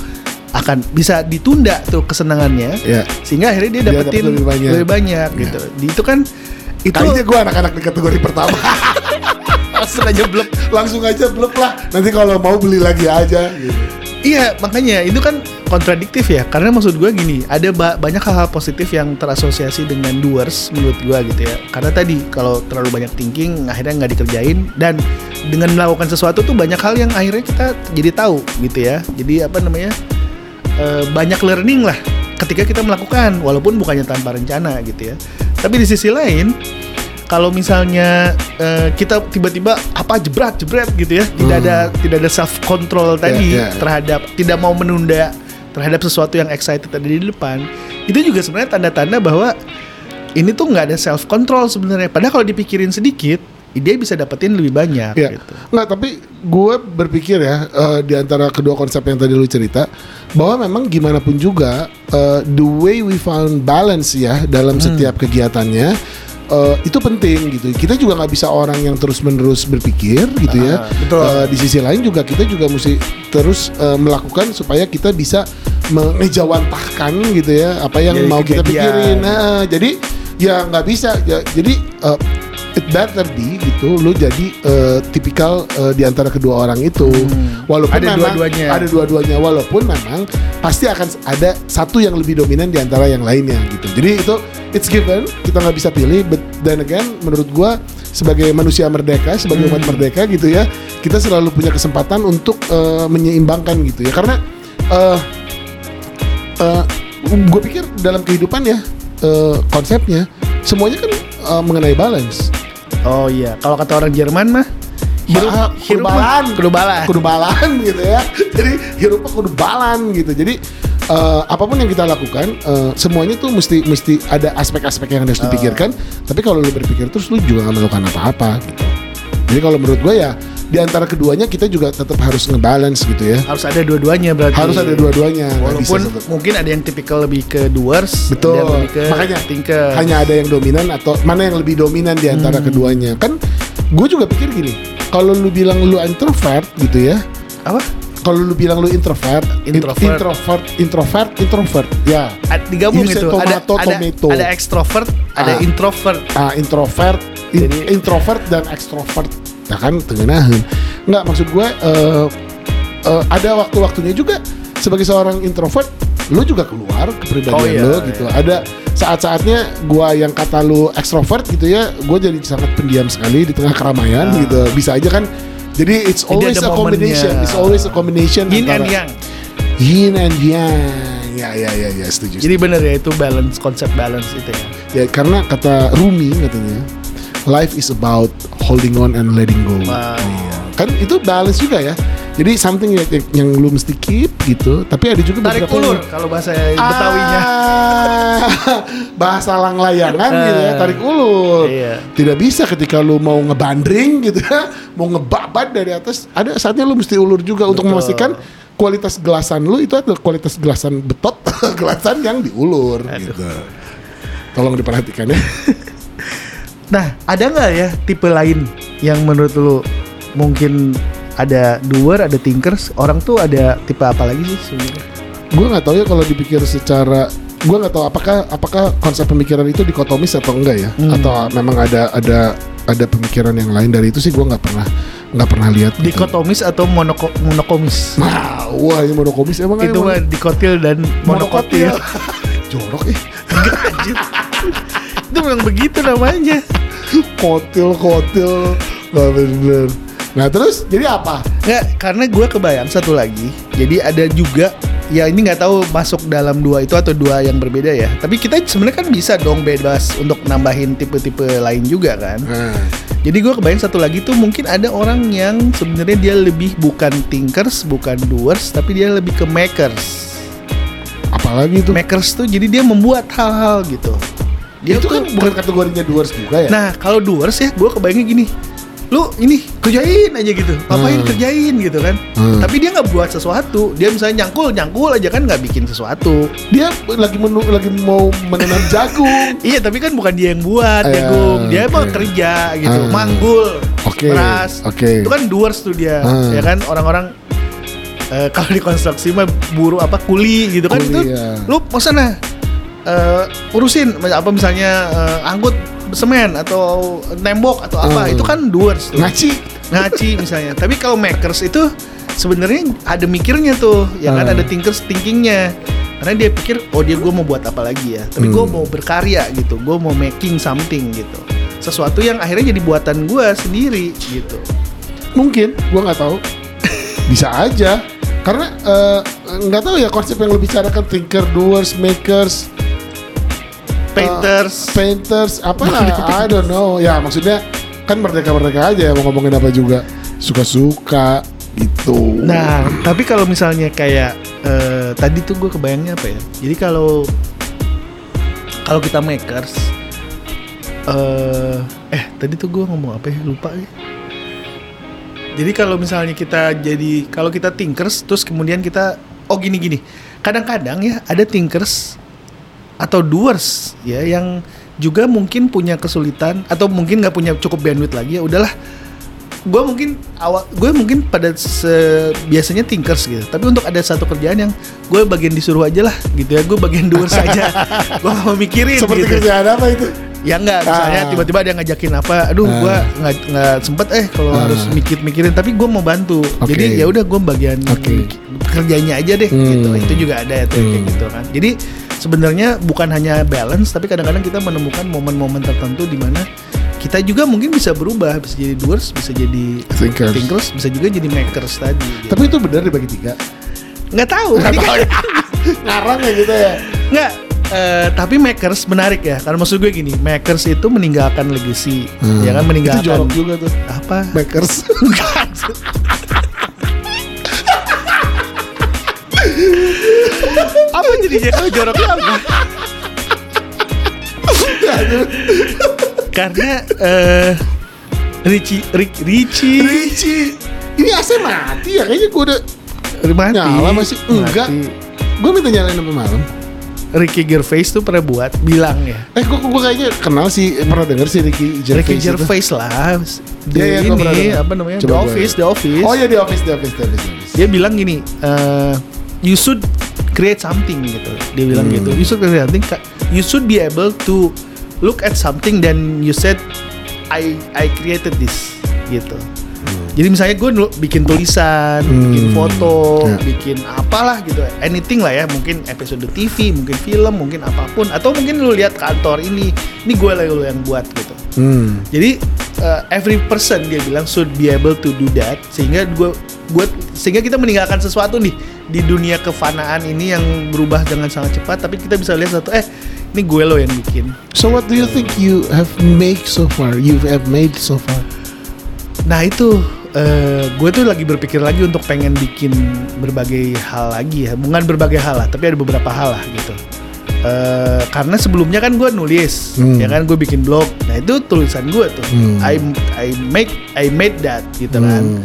akan bisa ditunda tuh kesenangannya Ya. sehingga akhirnya dia Dia dapetin dapet lebih banyak. lebih banyak Ya. gitu. Di itu kan itu Kayaknya gue anak-anak di kategori pertama langsung aja blok. Langsung aja blok lah Nanti kalau mau beli lagi aja gitu. Iya, makanya itu kan kontradiktif ya. Karena maksud gue gini, ada ba- banyak hal-hal positif yang terasosiasi dengan doers menurut gue gitu ya. Karena tadi kalau terlalu banyak thinking, akhirnya nggak dikerjain dan dengan melakukan sesuatu tuh banyak hal yang akhirnya kita jadi tahu gitu ya. Jadi apa namanya eh, banyak learning lah ketika kita melakukan, walaupun bukannya tanpa rencana gitu ya. Tapi di sisi lain kalau misalnya eh, kita tiba-tiba apa jebret jebret gitu ya tidak Hmm. ada tidak ada self control tadi ya. terhadap tidak mau menunda terhadap sesuatu yang excited ada di depan itu juga sebenarnya tanda-tanda bahwa ini tuh nggak ada self control sebenarnya padahal kalau dipikirin sedikit dia bisa dapetin lebih banyak Ya, gitu. nggak tapi gue berpikir ya eh, di antara kedua konsep yang tadi lu cerita bahwa memang gimana pun juga eh, the way we found balance ya dalam Hmm. setiap kegiatannya eh, itu penting gitu. Kita juga nggak bisa orang yang terus menerus berpikir gitu ya. Ah, betul. Eh, di sisi lain juga kita juga mesti terus eh, melakukan supaya kita bisa mengejawantahkan gitu ya apa yang Jadi mau kita pikirin. Nah, jadi ya nggak bisa. Ya, jadi eh, it better be gitu lu jadi eh, tipikal eh, di antara kedua orang itu walaupun Hmm. Ada memang dua-duanya. ada dua-duanya walaupun memang pasti akan ada satu yang lebih dominan di antara yang lainnya gitu jadi itu it's given kita nggak bisa pilih but then again menurut gua sebagai manusia merdeka sebagai umat Hmm. merdeka gitu ya kita selalu punya kesempatan untuk eh, menyeimbangkan gitu ya karena eh gue pikir dalam kehidupan ya eh, konsepnya semuanya kan eh, mengenai balance Oh iya, kalau kata orang Jerman mah hirup Ba- hirup kudu mah balan. kudu balan. kudu balan gitu ya. Jadi hirupnya kudu balan gitu. Jadi eh, apa pun yang kita lakukan eh, semuanya tuh mesti mesti ada aspek-aspek yang harus dipikirkan. Tapi kalau lu berpikir terus lu juga nggak melakukan apa-apa gitu. Jadi kalau menurut gue ya di antara keduanya kita juga tetap harus ngebalance gitu ya Harus ada dua-duanya berarti. harus ada dua-duanya bisa Walaupun mungkin ada yang tipikal lebih ke doers, Betul. ada yang lebih ke Makanya thinker. hanya ada yang dominan atau mana yang lebih dominan di antara Hmm. keduanya. Kan gue juga pikir gini, kalau lu bilang lu introvert gitu ya, apa? kalau lu bilang lu introvert, in- Introvert. introvert, introvert, introvert, ya. Digabung You itu ada tomato, ada tomato. ada extrovert, ada Ah. introvert. Ah, introvert, in- Jadi- introvert dan extrovert, kan tengenahan. Nggak maksud gue eh, eh, ada waktu-waktunya juga sebagai seorang introvert, lu juga keluar kepribadian Oh, iya, lu iya. gitu. Ada saat-saatnya gua yang kata lu extrovert gitu ya, gue jadi sangat pendiam sekali di tengah keramaian Ah. gitu. Bisa aja kan. Jadi it's always a combination. momennya. It's always a combination Yin and yang. yin and yang. Ya ya ya ya setuju. Jadi benar ya itu balance konsep balance itu ya. Ya karena kata Rumi katanya, life is about holding on and letting go. Wah. Iya. Kan itu balance juga ya. Jadi something yang, yang lu mesti keep gitu, tapi ada juga Tarik ulur yang- kalau bahasa Betawinya. Ah, bahasa lang layangan gitu ya, Eh. tarik ulur. Iya. Tidak bisa ketika lu mau ngebandring gitu ya, mau ngebabat dari atas, ada saatnya lu mesti ulur juga untuk Betul. memastikan kualitas gelasan lu itu adalah kualitas gelasan betot, gelasan yang diulur Aduh. gitu. Tolong diperhatikan ya. Nah, ada nggak ya tipe lain yang menurut lu mungkin ada doer, ada thinkers, orang tuh ada tipe apa lagi sih sebenarnya? gue nggak tahu ya kalau dipikir secara gue nggak tahu apakah apakah konsep pemikiran itu dikotomis atau enggak ya Hmm. atau memang ada ada ada pemikiran yang lain dari itu sih gue nggak pernah nggak pernah lihat gitu. Dikotomis atau monoko monokomis? Nah, wah ini monokomis emang itu mah dikotil dan monokotil. jorok eh Anjir. itu memang begitu namanya. kotil kotil nggak bener nah terus jadi apa Nggak, karena gue kebayang satu lagi. Jadi ada juga ya ini nggak tahu masuk dalam dua itu atau dua yang berbeda ya. Tapi kita sebenarnya kan bisa dong bebas untuk nambahin tipe-tipe lain juga kan. nah, Jadi gue kebayang satu lagi tuh mungkin ada orang yang sebenarnya dia lebih bukan thinkers, bukan doers, tapi dia lebih ke makers. apalagi itu Makers tuh jadi dia membuat hal-hal gitu. Dia itu tuh kan bukan kategorinya doers juga ya? Nah kalau doers ya gue kebayangnya gini. Lu ini kerjain aja gitu. Ngapain Hmm. kerjain gitu kan? Hmm. Tapi dia nggak buat sesuatu. Dia misalnya nyangkul Nyangkul aja kan nggak bikin sesuatu. Dia lagi menu, lagi mau menanam jagung. Iya tapi kan bukan dia yang buat Eh, jagung. Dia emang kerja gitu. Ah. Manggul Oke, Beras. oke. Itu kan doers tuh dia Ah. Ya kan? Orang-orang eh, kalau di konstruksi mah buruh apa kuli gitu kan. Kuli, itu ya. lu mau sana eh, urusin apa misalnya eh, angkut semen atau tembok atau apa Hmm. itu kan doers tuh. Ngaci. ngaci misalnya tapi kalau makers itu sebenarnya ada mikirnya tuh ya kan Hmm. ada thinkers thinkingnya karena dia pikir oh dia gue mau buat apa lagi ya tapi gue Hmm. mau berkarya gitu gue mau making something gitu sesuatu yang akhirnya jadi buatan gue sendiri gitu Mungkin, gua nggak tahu. Bisa aja. Karena eh, nggak tahu ya konsep yang lu bicarakan thinker, doers, makers, painters painters, apa I don't know. Ya maksudnya kan merdeka-merdeka aja ya mau ngomongin apa juga. Suka-suka gitu. Nah, tapi kalau misalnya kayak eh, tadi tuh gue kebayangnya apa ya? Jadi kalau kalau kita makers, eh eh tadi tuh gue ngomong apa ya? Lupa ya. Jadi kalau misalnya kita jadi kalau kita thinkers, terus kemudian kita oh gini gini. Kadang-kadang ya ada thinkers atau doers ya yang juga mungkin punya kesulitan atau mungkin nggak punya cukup bandwidth lagi ya udahlah gue mungkin awal gue mungkin pada se- biasanya thinkers gitu tapi untuk ada satu kerjaan yang gue bagian disuruh aja lah gitu ya gue bagian doers aja gue gak mau mikirin Seperti gitu kerjaan apa itu? ya enggak misalnya Ah. tiba-tiba ada yang ngajakin apa aduh Ah. gue nggak nggak sempet eh kalau Ah. harus mikir-mikirin tapi gue mau bantu Oke. jadi ya udah gue bagian Oke. kerjanya aja deh Hmm. gitu itu juga ada ya tuh kayak Hmm. gitu kan jadi sebenarnya bukan hanya balance tapi kadang-kadang kita menemukan momen-momen tertentu di mana kita juga mungkin bisa berubah bisa jadi doers bisa jadi Thinkers. thinkers bisa juga jadi makers tadi gitu. Tapi itu benar dibagi tiga. nggak tahu Nggak Ini tahu kan- ya. Ngarang ya gitu ya. nggak eh, tapi makers menarik ya karena maksud gue gini makers itu meninggalkan legacy Hmm. ya kan meninggalkan Itu jorok juga tuh. apa Makers. Apa jadinya kalau joroknya apa? Karena eh Richie Rick, Richie Richie. Ini AC mati ya kayaknya gue udah mati. Nyala masih? Enggak. Gue minta nyalain sampai malam. Ricky Gervais tuh pernah buat bilang ya. Eh gue gue kayaknya kenal sih pernah denger sih Ricky Gervais. Ricky itu. Gervais lah. Dia gua pernah ini apa namanya? Coba The gua- Office, The Office. Oh ya di office, di office, di office, di office. Dia bilang gini, eh, you should create something gitu. Dia bilang Hmm. gitu. You should create something. You should be able to look at something then you said I I created this gitu. Jadi misalnya gue bikin tulisan, bikin Hmm. foto, Ya. bikin apalah gitu, anything lah ya, mungkin episode TV, mungkin film, mungkin apa pun, atau mungkin lu lihat kantor ini, ini gue lah lu yang buat gitu. Hmm. Jadi uh, every person dia bilang should be able to do that sehingga gue buat sehingga kita meninggalkan sesuatu nih di dunia kefanaan ini yang berubah dengan sangat cepat tapi kita bisa lihat satu eh ini gue lo yang bikin. So what do you think you have made so far? You have made so far? Nah itu uh, gue tuh lagi berpikir lagi untuk pengen bikin berbagai hal lagi ya bukan berbagai hal lah tapi ada beberapa hal lah gitu. Uh, karena sebelumnya kan gue nulis, Hmm. ya kan gue bikin blog. Nah itu tulisan gue tuh. Hmm. I I make I made that gitu kan.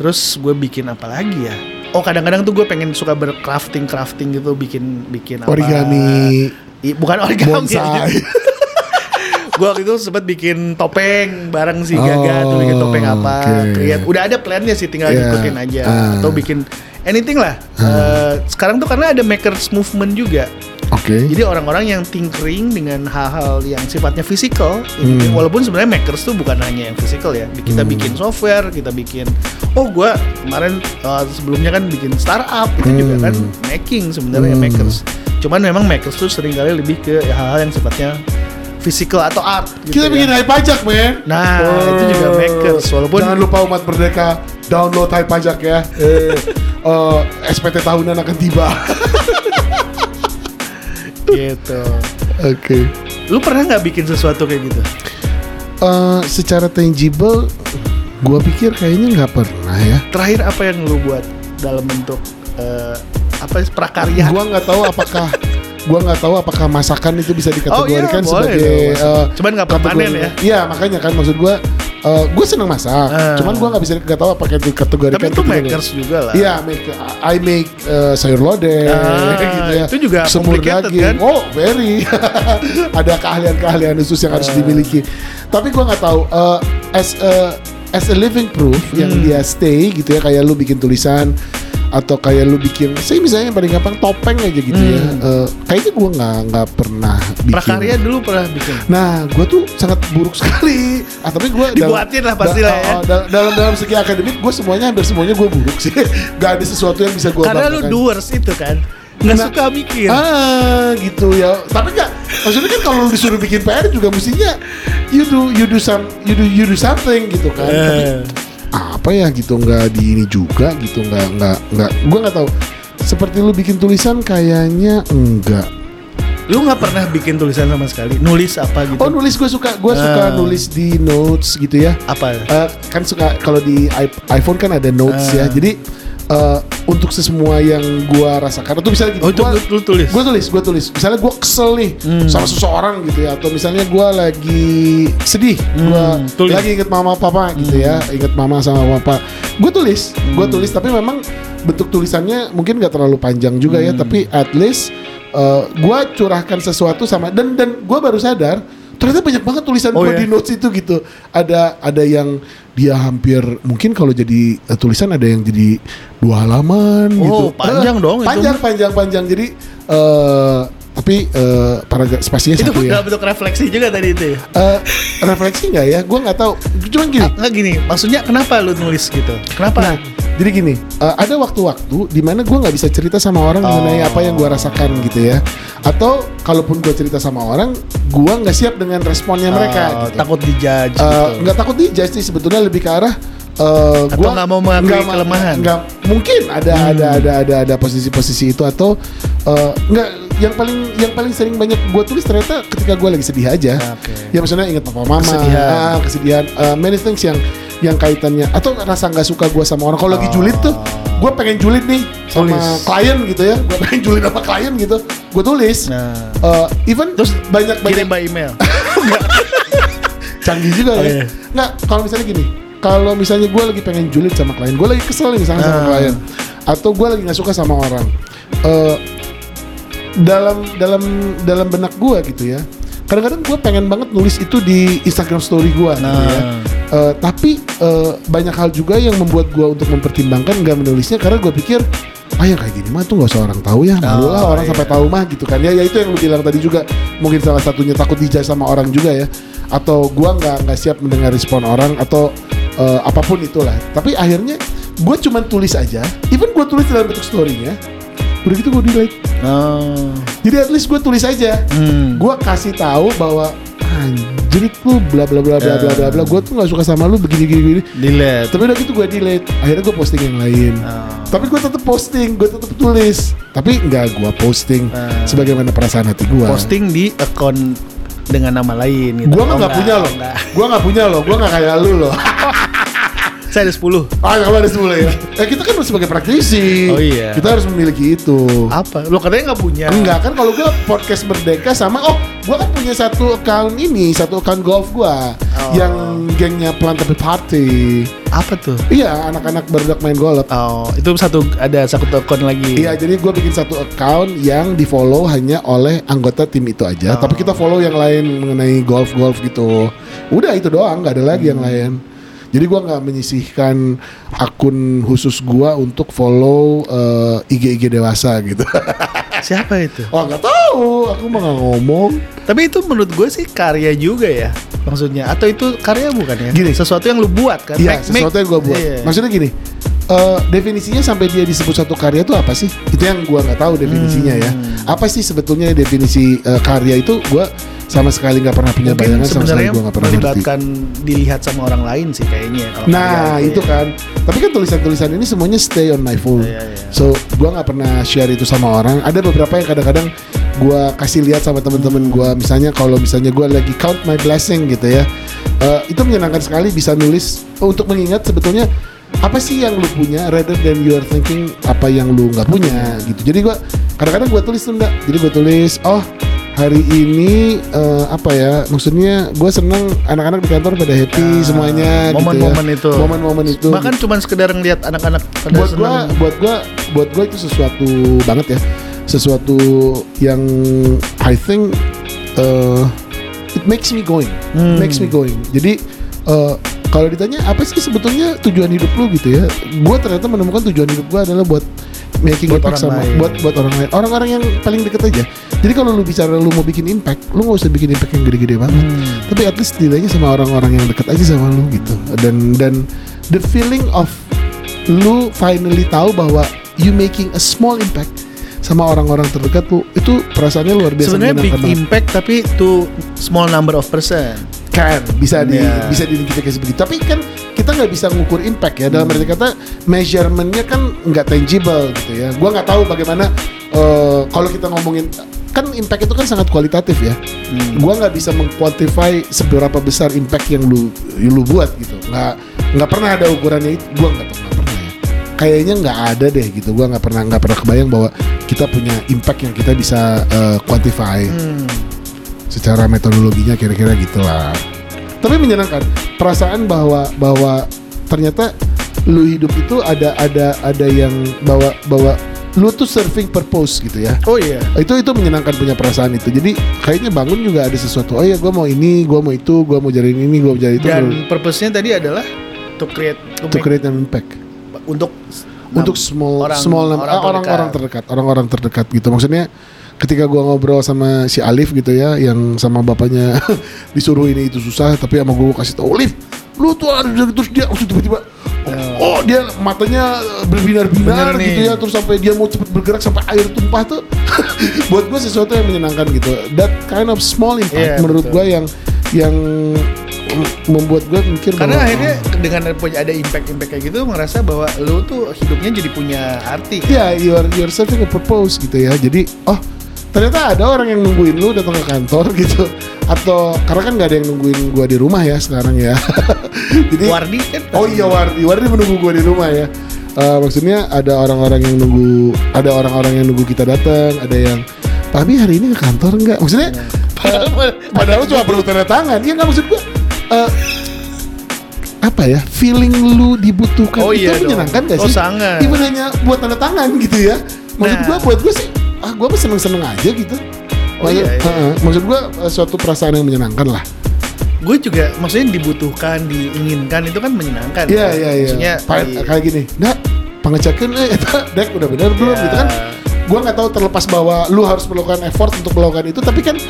Terus gue bikin apa lagi ya? Oh kadang-kadang tuh gue pengen suka bercrafting crafting gitu, bikin bikin apa? Origami, I- bukan origami. bonsai. gue waktu itu sempat bikin topeng bareng si Gaga tuh bikin Oh, topeng apa, create. Udah ada plannya sih, tinggal Yeah. ikutin aja Ah. atau bikin anything lah. Eh, sekarang tuh karena ada makers movement juga. Oke. Jadi orang-orang yang tinkering dengan hal-hal yang sifatnya fisikal, Hmm. walaupun sebenarnya makers tuh bukan hanya yang fisikal ya. Kita Hmm. bikin software, kita bikin. Oh, gua kemarin uh, sebelumnya kan bikin startup itu juga Hmm. kan making sebenarnya Hmm. makers. Cuman memang makers tuh sering kali lebih ke hal-hal yang sifatnya fisikal atau art. gitu Kita ya. bikin hai pajak, men. Nah, itu juga makers. Walaupun Jangan lupa umat merdeka download hai pajak ya. Eh, eh, SPT tahunan akan tiba. gitu. Oke. Lu pernah nggak bikin sesuatu kayak gitu? Eh, secara tangible, gua pikir kayaknya nggak pernah ya. Terakhir apa yang lu buat dalam bentuk eh, apa prakarya? Gua nggak tahu apakah gua nggak tahu apakah masakan itu bisa Oh, iya, dikategorikan boleh sebagai masak. eh, Cuman nggak permanen ya? Iya makanya kan maksud gua eh, gua seneng masak. Ah. Cuman gua nggak bisa nggak tahu apakah itu kategorikan. Tapi itu kategori- makers juga lah. Iya, make I make eh, sayur lodeh Ah, gitu ya. itu juga Semur daging. kan? Oh, very. Ada keahlian-keahlian khusus yang harus Ah. dimiliki. Tapi gua nggak tahu eh, as a as a living proof yang Hmm. dia stay gitu ya kayak lu bikin tulisan atau kayak lu bikin saya misalnya yang paling gampang topeng aja gitu ya Hmm. Eh, kayaknya gue nggak nggak pernah bikin Prakarya dulu pernah bikin. Nah, gue tuh sangat buruk sekali. Ah, tapi gue Dibuatin lah pasti lah ya. dalam dalam segi akademik, gue semuanya hampir semuanya gue buruk sih. Gak ada sesuatu yang bisa gue Karena lu doers itu kan. Nggak Nah, suka mikir. Ah, gitu ya. Tapi nggak. Maksudnya kan kalau disuruh bikin PR juga mestinya you do you do some you do you do something gitu kan. Tapi Eh. Apa ya gitu nggak di ini juga gitu nggak nggak nggak. Gue nggak tahu. Seperti lu bikin tulisan kayaknya enggak. Lu nggak pernah bikin tulisan sama sekali? Nulis apa gitu? Oh nulis gue suka, gue suka Ah. nulis di notes gitu ya. Apa? Eh, kan suka kalau di iPhone kan ada notes Ah. ya. Jadi eh, untuk sesemua yang gua rasakan itu misalnya gini, Oh itu gua, lu, lu tulis? Gue tulis, gue tulis. Misalnya gue kesel nih Hmm. sama seseorang gitu ya, atau misalnya gue lagi sedih, Hmm, tulis. lagi inget mama papa gitu ya, inget mama sama papa. Gue tulis, gue Hmm. tulis. Tapi memang bentuk tulisannya mungkin gak terlalu panjang juga ya, Hmm. tapi at least gue curahkan sesuatu sama dan dan gue baru sadar ternyata banyak banget tulisan Oh, gue ya? di notes itu gitu. Ada ada yang dia hampir mungkin kalau jadi eh, tulisan ada yang jadi dua halaman Oh, gitu. panjang Eh, dong itu. Panjang panjang panjang jadi eh tapi eh paragraf spasinya itu satu ya. dalam bentuk refleksi juga tadi itu ya? Eh, refleksi nggak ya? Gue nggak tahu. Cuman gini. Nggak gini, maksudnya kenapa lu nulis gitu? Kenapa? Nah, jadi gini, eh, ada waktu-waktu di mana gue nggak bisa cerita sama orang mengenai Oh. apa yang gue rasakan gitu ya. Atau kalaupun gue cerita sama orang, gue nggak siap dengan responnya mereka. Oh, gitu. takut dijudge Eh, gitu. nggak takut dijudge sih sebetulnya lebih ke arah eh, Atau gua nggak mau mengakui ma- kelemahan? nggak mungkin ada Hmm. ada ada ada ada posisi-posisi itu atau eh, nggak yang paling yang paling sering banyak gue tulis ternyata ketika gue lagi sedih aja Oke. ya maksudnya ingat papa mama Kesedihan. ah, kesedihan eh, many things yang yang kaitannya atau rasa nggak suka gue sama orang kalau lagi julid tuh gue pengen julid nih sama Tulis. klien gitu ya gue pengen julid sama klien gitu gue tulis Nah, Eh, even Terus banyak banyak kirim by email. canggih juga Oh, ya. iya. Nggak, kalau misalnya gini, kalau misalnya gue lagi pengen julid sama klien, gue lagi kesel nih misalnya sama Ah. klien, atau gue lagi nggak suka sama orang, eh, dalam dalam dalam benak gue gitu ya. Kadang-kadang gue pengen banget nulis itu di Instagram Story gue, gitu Nah. ya. Eh, tapi eh, banyak hal juga yang membuat gue untuk mempertimbangkan nggak menulisnya karena gue pikir ah yang kayak gini mah tuh nggak usah orang tahu ya malu lah Oh, orang iya. sampai tahu mah gitu kan ya ya itu yang lu bilang tadi juga mungkin salah satunya takut dijudge sama orang juga ya atau gua nggak nggak siap mendengar respon orang atau eh, apa pun itulah tapi akhirnya gue cuman tulis aja even gue tulis dalam bentuk storynya udah gitu gue delete Oh. jadi at least gue tulis aja Hmm. gue kasih tahu bahwa anjir lu bla bla bla bla bla bla bla gue tuh nggak suka sama lu begini gini gini Delete. tapi udah gitu gue delete akhirnya gue posting yang lain Oh. tapi gue tetap posting, gue tetap tulis. Tapi nggak gue posting Ah. sebagaimana perasaan hati gue. Posting di akun dengan nama lain gitu. Gue mah Oh, nggak punya loh. enggak. Gue nggak punya loh. Gue nggak kayak lu loh. Saya ada 10. ah nggak ada semula ya. Eh, kita kan sebagai praktisi. Oh, iya. Kita harus memiliki itu. Apa? Lo katanya nggak punya. Enggak kan kalau gue podcast merdeka sama oh gue kan punya satu account ini satu account golf gue Oh. yang gengnya Plantapi Party. Apa tuh? Iya anak-anak berdak main golf. Oh, itu satu ada satu akun lagi. Iya, jadi gue bikin satu account yang di follow hanya oleh anggota tim itu aja. Oh. Tapi kita follow yang lain mengenai golf golf gitu. Udah itu doang, nggak ada lagi yang lain. Jadi gue nggak menyisihkan akun khusus gue untuk follow eh, IG-IG dewasa gitu. Siapa itu? oh nggak tahu, aku mah nggak ngomong. Tapi itu menurut gue sih karya juga ya. Maksudnya atau itu karya bukan ya? Gini. sesuatu yang lu buat kan? Iya, Make- sesuatu make- yang gue buat. Iya. Maksudnya gini, eh, definisinya sampai dia disebut satu karya itu apa sih? Itu yang gue nggak tahu definisinya ya. Hmm. Apa sih sebetulnya definisi eh, karya itu? Gue sama sekali nggak pernah punya Mungkin bayangan sama sekali gue nggak pernah ngerti. melibatkan dilihat sama orang lain sih kayaknya. kalau Nah itu ya. kan. Tapi kan tulisan-tulisan ini semuanya stay on my phone. Iya, iya. So gue nggak pernah share itu sama orang. Ada beberapa yang kadang-kadang gue kasih lihat sama temen-temen gue. Misalnya kalau misalnya gue lagi count my blessing gitu ya. Eh, itu menyenangkan sekali bisa nulis untuk mengingat sebetulnya apa sih yang lu punya rather than you are thinking apa yang lu nggak punya gitu. Jadi gue kadang-kadang gue tulis tuh enggak. Jadi gue tulis oh hari ini eh, apa ya maksudnya gue seneng anak-anak di kantor pada happy Ah, semuanya gitu ya. momen-momen itu. momen-momen itu Bahkan cuman sekedar ngeliat anak-anak pada buat seneng. buat gua buat gua itu sesuatu banget ya sesuatu yang I think uh, it makes me going Hmm. makes me going jadi uh, kalau ditanya apa sih sebetulnya tujuan hidup lu gitu ya gua ternyata menemukan tujuan hidup gua adalah buat making Buat impact sama lain. buat buat orang lain orang-orang yang paling deket aja jadi kalau lu bicara lu mau bikin impact lu nggak usah bikin impact yang gede-gede banget Hmm. tapi at least setidaknya sama orang-orang yang deket aja sama lu gitu dan dan the feeling of lu finally tahu bahwa you making a small impact sama orang-orang terdekat lu itu perasaannya luar biasa Sebenarnya big banget. impact tapi to small number of person. kan bisa di Iya. bisa diidentifikasi begitu tapi kan kita nggak bisa ngukur impact ya dalam arti kata measurementnya kan nggak tangible gitu ya gua nggak tahu bagaimana eh, kalau kita ngomongin kan impact itu kan sangat kualitatif ya. Gua nggak bisa mengkuantify seberapa besar impact yang lu yang lu buat gitu. Nggak nggak pernah ada ukurannya itu. Gua nggak pernah pernah ya. Kayaknya nggak ada deh gitu. Gua nggak pernah nggak pernah kebayang bahwa kita punya impact yang kita bisa eh, quantify. Hmm. secara metodologinya kira-kira gitulah. Tapi menyenangkan. Perasaan bahwa bahwa ternyata lu hidup itu ada ada ada yang bawa bawa lu tuh serving purpose gitu ya. Oh iya. Itu itu menyenangkan punya perasaan itu. Jadi kayaknya bangun juga ada sesuatu. Oh ya gue mau ini, gue mau itu, gue mau jadi ini, gue mau jadi itu. Dan purpose-nya tadi adalah to create to, to make- create an impact untuk untuk small orang- small orang orang-orang terdekat. terdekat orang-orang terdekat gitu maksudnya ketika gua ngobrol sama si Alif gitu ya yang sama bapaknya disuruh ini itu susah tapi sama gua kasih tau Alif lu tuh ada terus dia langsung tiba-tiba oh, oh, dia matanya berbinar-binar Bener nih. gitu ya terus sampai dia mau cepet bergerak sampai air tumpah tuh buat gua sesuatu yang menyenangkan gitu that kind of small impact Iya, menurut gua yang yang membuat gua mikir Karena bahwa, akhirnya dengan punya ada impact-impact kayak gitu ngerasa bahwa lu tuh hidupnya jadi punya arti. Iya, you are you are serving a purpose gitu ya. Jadi, oh ternyata ada orang yang nungguin lu datang ke kantor gitu. Atau karena kan nggak ada yang nungguin gua di rumah ya sekarang ya. Jadi, Wardi kan. oh iya Wardi, Wardi menunggu gua di rumah ya. Eh, maksudnya ada orang-orang yang nunggu, ada orang-orang yang nunggu kita datang, ada yang Pak Abi hari ini ke kantor nggak? Maksudnya, eh, padahal cuma perlu tanda tangan. Iya nggak maksud gua. eh, apa ya feeling lu dibutuhkan Oh itu iya dong. menyenangkan gak Oh, sih? sangat. Even hanya buat tanda tangan gitu ya. Maksud Nah. gua buat gua sih ah gua mah seneng-seneng aja gitu. Oh, maksud, iya, iya. Heeh. maksud gua eh, suatu perasaan yang menyenangkan lah. gue juga maksudnya dibutuhkan, diinginkan itu kan menyenangkan. Iya kan? iya iya. Maksudnya di- kayak gini. Nah, pengecekan eh dek udah benar belum Iya. gitu kan. Gua nggak tahu terlepas bahwa lu harus melakukan effort untuk melakukan itu tapi kan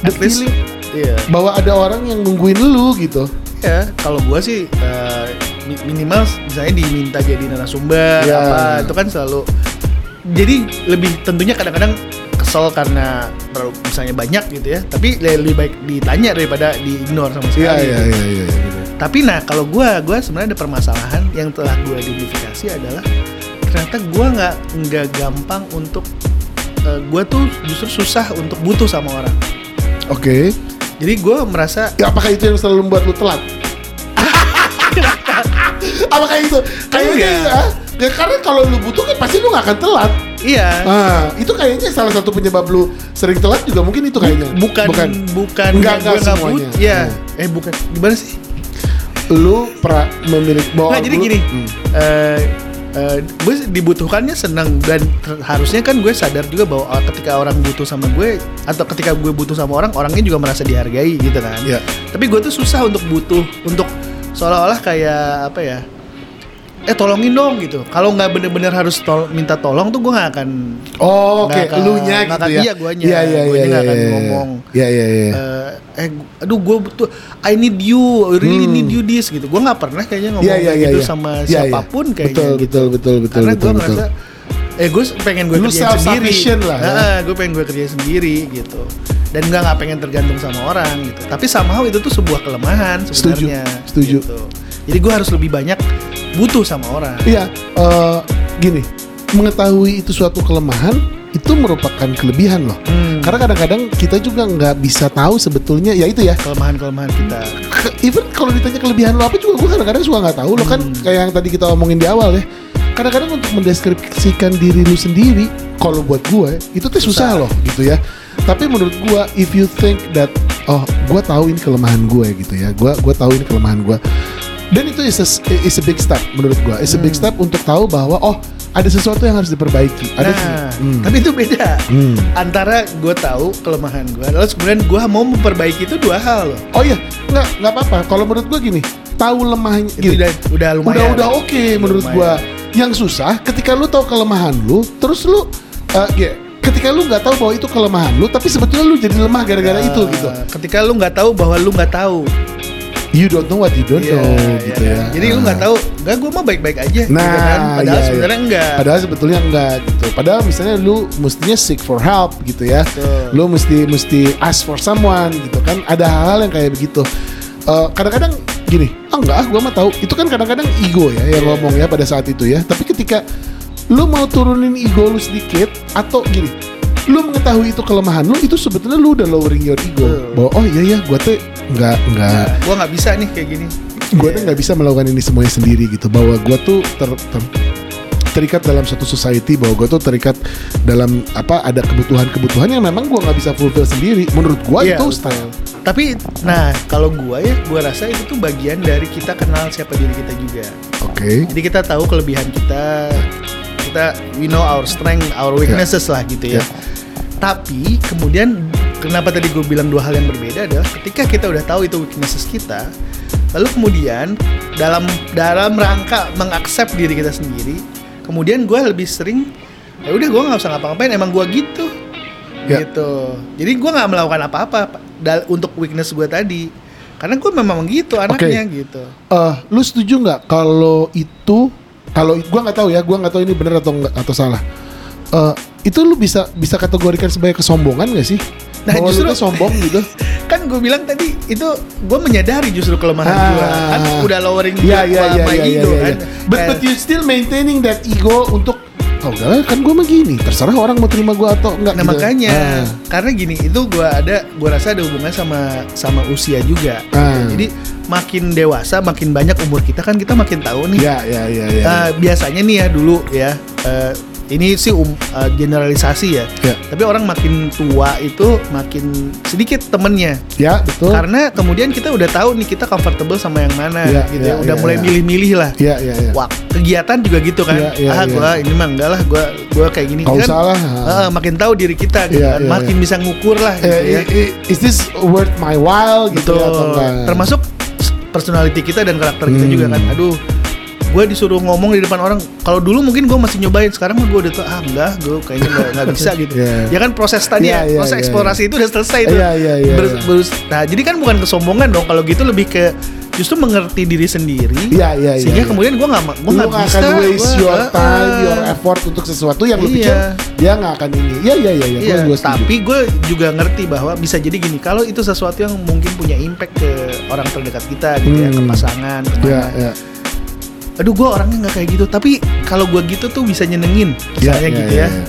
the at least, feeling iya. bahwa ada orang yang nungguin lu gitu. Ya, kalau gua sih mi- minimal misalnya diminta jadi narasumber Ya. apa itu kan selalu jadi lebih tentunya kadang-kadang kesel karena terlalu misalnya banyak gitu ya. Tapi le- lebih baik ditanya daripada di-ignore sama sekali. Iya iya gitu. iya iya. iya. Tapi nah kalau gua gua sebenarnya ada permasalahan yang telah gua identifikasi adalah ternyata gua nggak nggak gampang untuk eh, gua tuh justru susah untuk butuh sama orang. Oke. Jadi gua merasa Ya, apakah itu yang selalu membuat lu telat? apakah itu? Kayaknya Enggak. Ya. Karena kalau lu butuh kan pasti lu gak akan telat. iya Ah, itu kayaknya salah satu penyebab lu sering telat juga mungkin itu kayaknya. bukan bukan bukan Enggak, enggak semuanya. but- ya Hmm. eh bukan gimana sih Lu pra memiliki bahwa Nggak, jadi gini Hmm. eh eh, gue dibutuhkannya senang dan harusnya kan gue sadar juga bahwa oh, ketika orang butuh sama gue atau ketika gue butuh sama orang orangnya juga merasa dihargai gitu kan Iya. tapi gue tuh susah untuk butuh untuk seolah-olah kayak apa ya eh tolongin dong gitu kalau nggak bener-bener harus tol- minta tolong tuh gue nggak akan Oh, oke, akan- elunya nggak gitu akan- ya. iya, guanya. Iya, iya, Guanya iya, nggak akan ngomong. Iya, iya, iya. eh eh aduh gue butuh I need you I really Hmm. need you this gitu gue nggak pernah kayaknya ngomong iya, kayak iya, gitu iya. sama iya. siapa pun kayaknya Betul, gitu betul, betul, betul, karena gue betul. merasa eh gue pengen gue Lu kerjain sendiri lah ya. gue pengen gue kerjain sendiri gitu dan gue nggak pengen tergantung sama orang gitu tapi somehow itu tuh sebuah kelemahan Setuju, sebenarnya setuju. gitu. jadi gue harus lebih banyak butuh sama orang Iya, eh, gini, mengetahui itu suatu kelemahan itu merupakan kelebihan loh. Hmm. Karena kadang-kadang kita juga nggak bisa tahu sebetulnya ya itu ya. kelemahan-kelemahan kita Even kalau ditanya kelebihan lo apa juga gue kadang-kadang suka nggak tahu lo kan Hmm. kayak yang tadi kita omongin di awal ya. Kadang-kadang untuk mendeskripsikan diri lu sendiri, kalau buat gue itu tuh susah, Susah. loh gitu ya. Tapi menurut gue, if you think that oh gue tahu ini kelemahan gue gitu ya, gue gue tahu ini kelemahan gue. Dan itu is a, is a big step menurut gue. Is a big Hmm. step untuk tahu bahwa oh ada sesuatu yang harus diperbaiki. Ada nah Hmm. tapi itu beda Hmm. antara gue tahu kelemahan gue lalu kemudian gue mau memperbaiki itu dua hal loh Oh iya, nggak nggak apa-apa. Kalau menurut gue gini, tahu lemahnya itu gini. udah udah lumayan udah udah oke menurut Lumayan. gua yang susah ketika lu tahu kelemahan lu, terus lu uh, ya, ketika lu nggak tahu bahwa itu kelemahan lu, tapi sebetulnya lu jadi lemah gara-gara itu Ah, gitu. Ketika lu nggak tahu bahwa lu nggak tahu. You don't know what you don't Iya, know iya, gitu iya. ya. Jadi lu nggak Ah. tahu, enggak gue mah baik-baik aja gitu Nah, kan. Padahal iya, iya. sebenarnya enggak. Padahal sebetulnya enggak gitu. Padahal misalnya lu mestinya seek for help gitu ya. Betul. Lu mesti mesti ask for someone gitu kan. Ada hal-hal yang kayak begitu. Eh, kadang-kadang gini, ah enggak ah gua mah tahu. Itu kan kadang-kadang ego ya yang Iya. ngomong ya pada saat itu ya. Tapi ketika lu mau turunin ego lu sedikit atau gini, lu mengetahui itu kelemahan lu itu sebetulnya lu udah lowering your ego. Bahwa oh iya ya gua tuh enggak enggak Gue nggak bisa nih kayak gini. gue tuh nggak bisa melakukan ini semuanya sendiri gitu bahwa gue tuh ter, ter- terikat dalam suatu society bahwa gue tuh terikat dalam apa ada kebutuhan-kebutuhan yang memang gue nggak bisa fulfill sendiri menurut gue Iya, itu style Tapi, nah kalau gue ya, gue rasa itu tuh bagian dari kita kenal siapa diri kita juga. oke Jadi kita tahu kelebihan kita, kita we know our strength, our weaknesses lah gitu ya. Ya. Tapi kemudian kenapa tadi gue bilang dua hal yang berbeda adalah ketika kita udah tahu itu weaknesses kita, lalu kemudian dalam dalam rangka mengaccept diri kita sendiri, kemudian gue lebih sering ya udah gue nggak usah ngapa-ngapain emang gue gitu. Ya. gitu. Jadi gue nggak melakukan apa-apa untuk weakness gue tadi. Karena gue memang gitu anaknya gitu. Eh, lu setuju nggak kalau itu kalau gue nggak tahu ya gue nggak tahu ini benar atau nggak atau salah Eh, itu lu bisa bisa kategorikan sebagai kesombongan gak sih Nah, Bahwa justru- sombong gitu kan gue bilang tadi itu gue menyadari justru kelemahan Ah. gue kan udah lowering Iya gue iya sama iya ego iya, kan iya. But Eh, but you still maintaining that ego untuk oh udah lah, kan gue mah gini terserah orang mau terima gue atau enggak nah gitu. makanya Ah. karena gini itu gue ada gue rasa ada hubungannya sama sama usia juga Ah. jadi makin dewasa makin banyak umur kita kan kita makin tahu nih ya ya ya ya Eh, biasanya nih ya dulu ya eh, ini sih um, eh, generalisasi ya Ya. tapi orang makin tua itu makin sedikit temennya ya betul karena kemudian kita udah tahu nih kita comfortable sama yang mana Ya, gitu ya, ya, udah ya, mulai ya. milih-milih lah ya ya ya Wah, kegiatan juga gitu kan. Iya, iya, ah, iya. gua ini mah enggak lah, gua gua kayak gini Nggak kan. usah lah. eh, makin tahu diri kita gitu Iya, kan. iya, makin iya. bisa ngukur lah gitu Eh, ya. is this worth my while gitu Betul. ya, atau enggak Termasuk personality kita dan karakter kita Hmm. juga kan. Aduh, gue disuruh ngomong di depan orang. Kalau dulu mungkin gue masih nyobain, sekarang mah gue udah tuh ah enggak, gue kayaknya nggak nggak bisa gitu. Iya. Ya kan proses tadi ya, iya, proses iya, eksplorasi itu udah selesai tuh. Iya, iya, iya, Ber- berus- nah, jadi kan bukan kesombongan dong. Kalau gitu lebih ke justru mengerti diri sendiri. Iya, iya, Sehingga iya. kemudian gue nggak gue nggak bisa. akan waste gua- your ah, time, ah. your effort untuk sesuatu yang lu Iya. pikir dia nggak akan ini. Iya iya iya, Gua- gua setuju. tapi gue juga ngerti bahwa bisa jadi gini, kalau itu sesuatu yang mungkin punya impact ke orang terdekat kita gitu ya, ke Hmm. pasangan, ke mana. Iya iya. Aduh, gue orangnya nggak kayak gitu, tapi kalau gue gitu tuh bisa nyenengin, Iya, misalnya iya, gitu iya, ya. iya.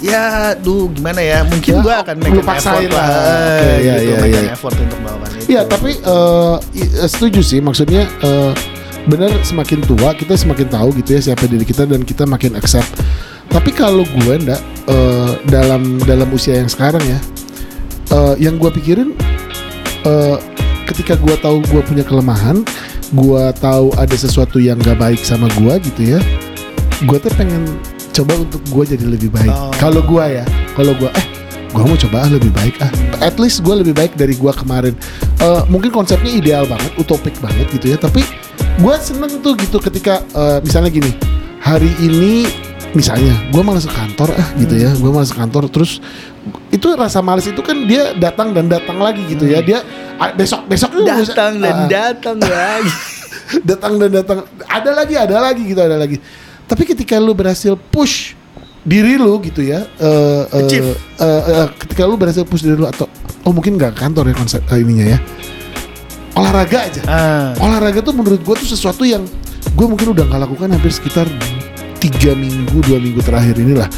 Ya, duh gimana ya? Mungkin Ya, gue akan make an effort lah. lah, eh, iya, gitu, iya, make an effort untuk melakukan itu. Iya tapi eh, setuju sih maksudnya eh, benar semakin tua kita semakin tahu gitu ya siapa diri kita dan kita makin accept. Tapi kalau gue ndak eh, dalam dalam usia yang sekarang ya, eh, yang gue pikirin eh, ketika gue tahu gue punya kelemahan, gue tahu ada sesuatu yang gak baik sama gue gitu ya, gue tuh pengen coba untuk gue jadi lebih baik. Oh. Kalau gue ya, kalau gue eh gue mau coba ah lebih baik ah at least gue lebih baik dari gue kemarin Eh, mungkin konsepnya ideal banget utopik banget gitu ya tapi gue seneng tuh gitu ketika eh, misalnya gini hari ini misalnya gue malas ke kantor ah gitu ya gue malas ke kantor terus itu rasa malas itu kan dia datang dan datang lagi gitu ya. Dia ah, besok besok lu datang dan ah, datang lagi. datang dan datang. Ada lagi ada lagi gitu ada lagi. Tapi ketika lu berhasil push diri lu gitu ya eh, eh, Achieve. eh, eh, ketika lu berhasil push diri lu atau oh mungkin nggak kantor ya konsep eh, ininya ya. Olahraga aja. Ah, olahraga tuh menurut gue tuh sesuatu yang gue mungkin udah nggak lakukan hampir sekitar tiga minggu dua minggu terakhir inilah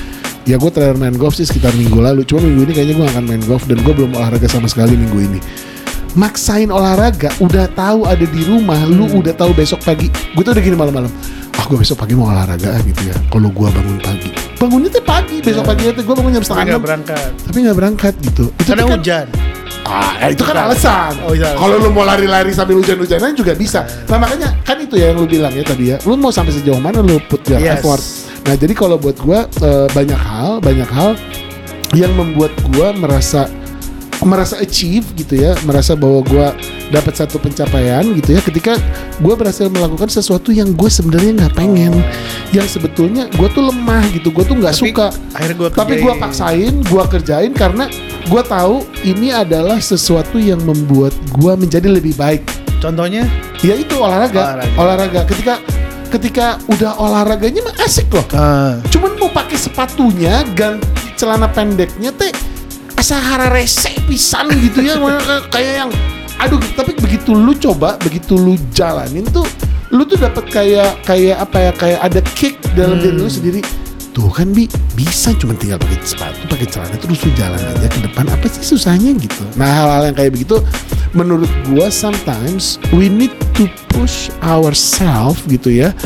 ya gue terakhir main golf sih sekitar minggu lalu cuma minggu ini kayaknya gue akan main golf dan gue belum olahraga sama sekali minggu ini maksain olahraga udah tahu ada di rumah lu Hmm. udah tahu besok pagi gue tuh udah gini malam-malam ah gue besok pagi mau olahraga ah, gitu ya kalau gue bangun pagi bangunnya tuh pagi besok pagi itu gue bangun jam setengah enam berangkat. tapi nggak berangkat gitu itu Karena kan- hujan. Ah, ya itu kan alasan. Oh, iya. Kalau lu mau lari-lari sambil hujan-hujanan juga bisa. Nah makanya kan itu ya yang lu bilang ya tadi ya. Lu mau sampai sejauh mana lu put your Yes. effort. Nah jadi kalau buat gua eh, banyak hal, banyak hal yang membuat gua merasa merasa achieve gitu ya, merasa bahwa gue dapat satu pencapaian gitu ya. Ketika gue berhasil melakukan sesuatu yang gue sebenarnya nggak pengen, yang sebetulnya gue tuh lemah gitu, gue tuh nggak suka. akhirnya gua Tapi gue paksain, gue kerjain karena gue tahu ini adalah sesuatu yang membuat gue menjadi lebih baik. Contohnya Ya itu olahraga, Olahraga. olahraga. Ketika ketika udah olahraganya mah asik loh. ah, Cuman mau pakai sepatunya, ganti celana pendeknya teh asa rese pisan gitu ya, kayak yang aduh. Tapi begitu lu coba, begitu lu jalanin tuh, lu tuh dapat kayak kayak apa ya, kayak ada kick dalam Hmm. diri lu sendiri. Tuh kan bi bisa cuma tinggal pakai sepatu, pakai celana terus lu jalan aja ke depan. Apa sih susahnya gitu? Nah hal-hal yang kayak begitu, menurut gua sometimes we need to push ourselves gitu ya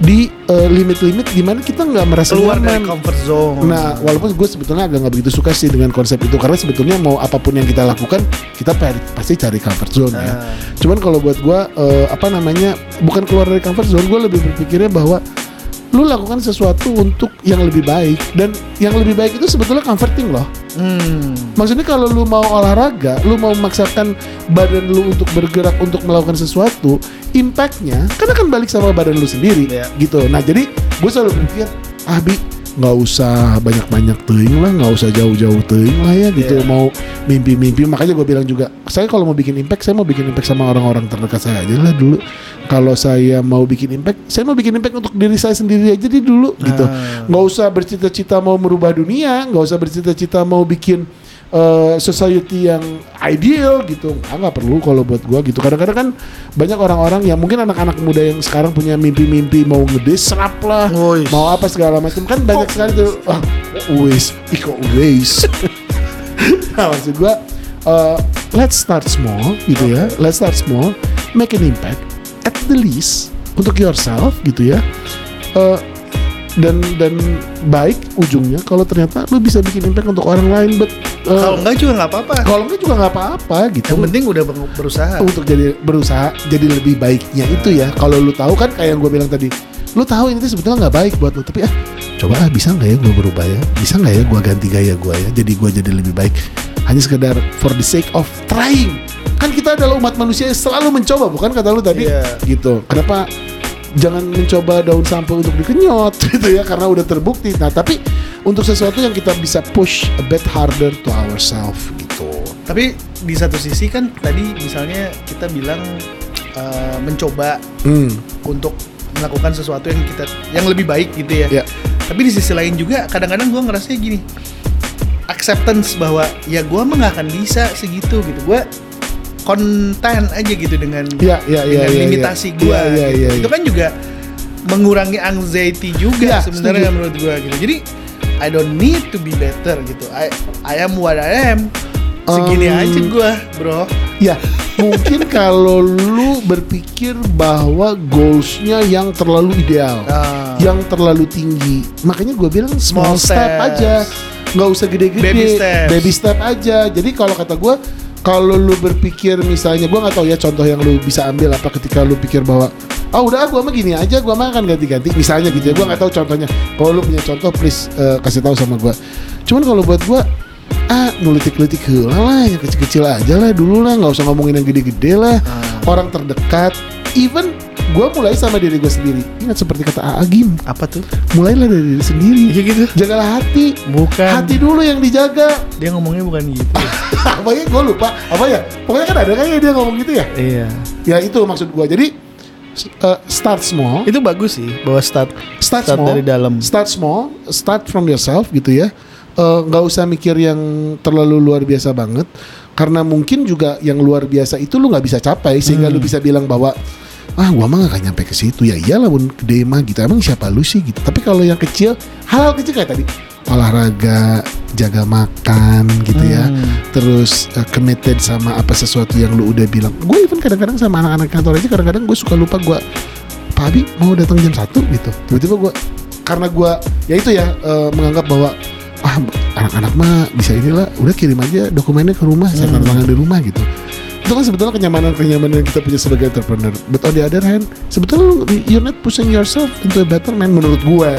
di eh, limit-limit di mana kita nggak merasa keluar nyaman. dari comfort zone. Nah, walaupun gue sebetulnya agak nggak begitu suka sih dengan konsep itu karena sebetulnya mau apa pun yang kita lakukan kita pasti cari comfort zone ya. Ah. Cuman kalau buat gue eh, apa namanya bukan keluar dari comfort zone, gue lebih berpikirnya bahwa lu lakukan sesuatu untuk yang lebih baik dan yang lebih baik itu sebetulnya comforting loh. Hmm. Maksudnya kalau lu mau olahraga, lu mau memaksakan badan lu untuk bergerak untuk melakukan sesuatu, impactnya kan akan balik sama badan lu sendiri, Iya. gitu. Nah jadi gue selalu berpikir, ah bi nggak usah banyak-banyak teing lah, nggak usah jauh-jauh teing lah ya, gitu. Iya. Mau mimpi-mimpi, makanya gue bilang juga, saya kalau mau bikin impact, saya mau bikin impact sama orang-orang terdekat saya aja lah dulu. Kalau saya mau bikin impact, saya mau bikin impact untuk diri saya sendiri aja di dulu, gitu Ah. nggak usah bercita-cita mau merubah dunia, nggak usah bercita-cita mau bikin eh, society yang ideal gitu, nggak nggak perlu kalau buat gua gitu. Kadang-kadang kan banyak orang-orang yang mungkin anak-anak muda yang sekarang punya mimpi-mimpi mau ngedesrap lah, Wois. mau apa segala macam kan banyak sekali tuh. Ah, wis, iko wis. nah maksud gua eh, let's start small gitu ya, let's start small, make an impact at the least untuk yourself gitu ya. Eh, dan dan baik ujungnya kalau ternyata lu bisa bikin impact untuk orang lain but eh, Kalau enggak juga nggak apa-apa. kalau enggak juga nggak apa-apa gitu. Yang penting udah ber- berusaha. untuk jadi berusaha jadi lebih baiknya itu ya. Kalau lu tahu kan kayak yang gue bilang tadi lu tahu ini sebetulnya nggak baik buat lu tapi ah coba ah bisa nggak ya gue berubah ya? Bisa nggak ya gue ganti gaya gue ya? Jadi gue jadi lebih baik hanya sekedar for the sake of trying. Kan kita adalah umat manusia yang selalu mencoba bukan kata lu tadi? Iya. gitu. Kenapa jangan mencoba daun sampo untuk dikenyot gitu ya? Karena udah terbukti. Nah tapi untuk sesuatu yang kita bisa push a bit harder to ourselves gitu. Tapi di satu sisi kan tadi misalnya kita bilang eh, mencoba hmm. untuk melakukan sesuatu yang kita yang lebih baik gitu ya. ya Tapi di sisi lain juga kadang-kadang gue ngerasa gini acceptance bahwa ya gue mah nggak akan bisa segitu gitu. Gue konten aja gitu dengan Ya, ya, ya, dengan ya, limitasi ya. gue. Ya, ya, gitu. ya, Itu ya. kan juga mengurangi anxiety juga Ya, sebenarnya menurut gue gitu. Jadi I don't need to be better gitu. I I am what I am. Segini Um, aja gue, bro. Ya, mungkin kalau lu berpikir bahwa goalsnya yang terlalu ideal, Ah. yang terlalu tinggi, makanya gue bilang small, Small step steps. aja, nggak usah gede-gede, Baby steps. baby step aja. Jadi kalau kata gue, kalau lu berpikir misalnya, gue nggak tahu ya contoh yang lu bisa ambil apa ketika lu pikir bahwa ah udah gue mah gini aja, gue mah akan ganti-ganti, misalnya gitu ya. Gue nggak tahu contohnya. Kalau lu punya contoh, please eh, kasih tahu sama gue. Cuman kalau buat gue ah nulitik-nulitik heula lah yang kecil-kecil aja lah dulu lah nggak usah ngomongin yang gede-gede lah. Ah. orang terdekat even gue mulai sama diri gue sendiri. Ingat seperti kata Agim Apa tuh? mulailah dari diri sendiri. Iya gitu. jagalah hati. Bukan. hati dulu yang dijaga. Dia ngomongnya bukan gitu. apa ya gue lupa. Apa ya? Pokoknya kan ada kayaknya dia ngomong gitu ya? Iya. ya itu maksud gue jadi uh, start small. Itu bagus sih bahwa start start, start small. dari dalam. start small. Start from yourself gitu ya Eh, nggak usah mikir yang terlalu luar biasa banget. Karena mungkin juga yang luar biasa itu lu nggak bisa capai. Sehingga Hmm. lu bisa bilang bahwa ah gua mah gak akan nyampe ke situ. Ya iyalah bun. Gede mah gitu. Emang siapa lu sih gitu? Tapi kalau yang kecil hal-hal kecil kayak tadi. Olahraga jaga makan gitu ya. Hmm. terus uh, committed sama apa sesuatu yang lu udah bilang. Gue even kadang-kadang sama anak-anak kantor aja kadang-kadang gue suka lupa gue Pak Abi mau datang jam satu? gitu. Tiba-tiba gue karena gue ya itu ya eh, menganggap bahwa ah anak-anak mah bisa inilah udah kirim aja dokumennya ke rumah saya tanda tangan di rumah gitu. Itu kan sebetulnya kenyamanan kenyamanan yang kita punya sebagai entrepreneur. But on the other hand sebetulnya you're not pushing yourself into a better man menurut gue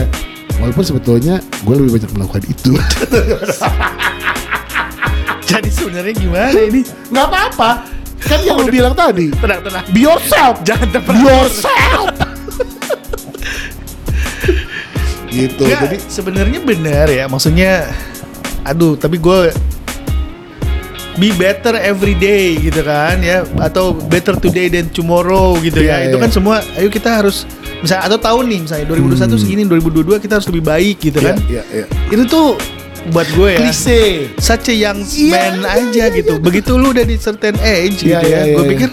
walaupun sebetulnya gue lebih banyak melakukan itu. Jadi sebenarnya gimana ini? nggak apa-apa. Kan yang lu bilang tadi Tenang, tenang. be yourself. Jangan be terperangkap. yourself gitu Nggak, jadi sebenarnya benar ya. Maksudnya, aduh, tapi gue be better every day gitu kan ya atau better today than tomorrow gitu ya. Iya, Itu iya. kan semua ayo kita harus misalnya atau tahun nih misalnya 2021 segini 2022 kita harus lebih baik gitu kan. Hmm. Iya, iya, iya. Itu tuh buat gue ya klise such a young Iya, man iya, aja iya, gitu. Begitu lu udah di certain age Iya, gitu iya, ya. iya, gue iya. pikir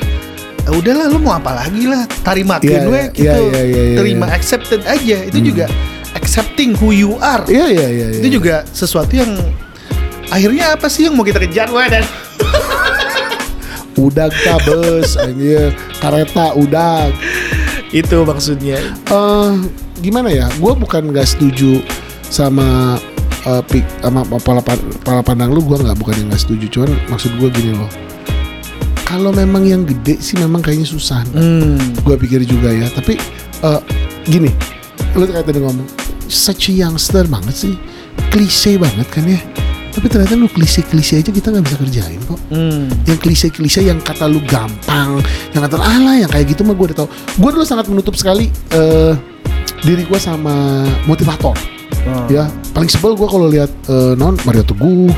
"Ah, udahlah lu mau apa lagi lah. Tarimatin Iya, gue iya, gitu. iya, iya, iya, iya. Terima accepted aja. Itu juga accepting who you are. iya iya iya iya. Itu juga sesuatu yang akhirnya apa sih yang mau kita kejar gue dan udah bus anjir kereta udah itu maksudnya. eh gimana ya? Gue bukan nggak setuju sama eh, pik sama pola, pola pandang lu. Gue nggak bukan yang nggak setuju. Cuman maksud gue gini loh. Kalau memang yang gede sih memang kayaknya susah. Hmm. Gue pikir juga ya. Tapi eh, gini, lu kayak tadi ngomong, such a youngster banget sih, klise banget kan ya. Tapi ternyata lu klise-klise aja kita nggak bisa kerjain kok Hmm. yang klise-klise yang kata lu gampang, yang kata alah yang kayak gitu mah gue udah tau. Gue dulu sangat menutup sekali eh, diri gue sama motivator. Oh. Ya paling sebel gue kalau lihat eh, non Mario Teguh,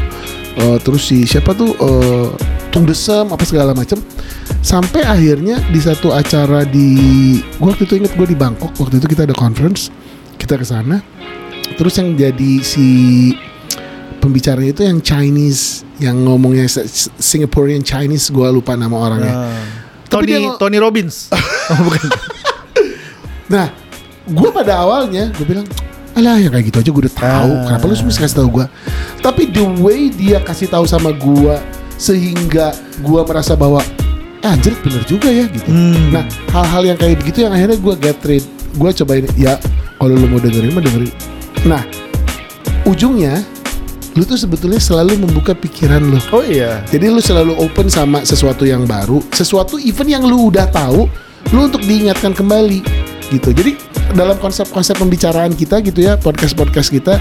eh, terus si siapa tuh eh, Tung Desem apa segala macem. Sampai akhirnya di satu acara di, gue waktu itu inget gue di Bangkok waktu itu kita ada conference, kita ke sana. Terus yang jadi si pembicaranya itu yang Chinese, yang ngomongnya Singaporean Chinese, gue lupa nama orangnya. Tapi Tony dia Tony Robbins. oh, bukan. Nah, gue pada awalnya gue bilang, alah yang kayak gitu aja gue udah tahu. Ah. Kenapa lu mesti kasih tahu gue? Tapi the way dia kasih tahu sama gue sehingga gue merasa bahwa ah, anjir bener juga ya gitu. Hmm. Nah, hal-hal yang kayak begitu yang akhirnya gue get rid, gue cobain ya kalau lu mau dengerin mah dengerin. Nah, ujungnya lu tuh sebetulnya selalu membuka pikiran lu. Oh iya. Jadi lu selalu open sama sesuatu yang baru, sesuatu even yang lu udah tahu, lu untuk diingatkan kembali gitu. Jadi dalam konsep-konsep pembicaraan kita gitu ya, podcast-podcast kita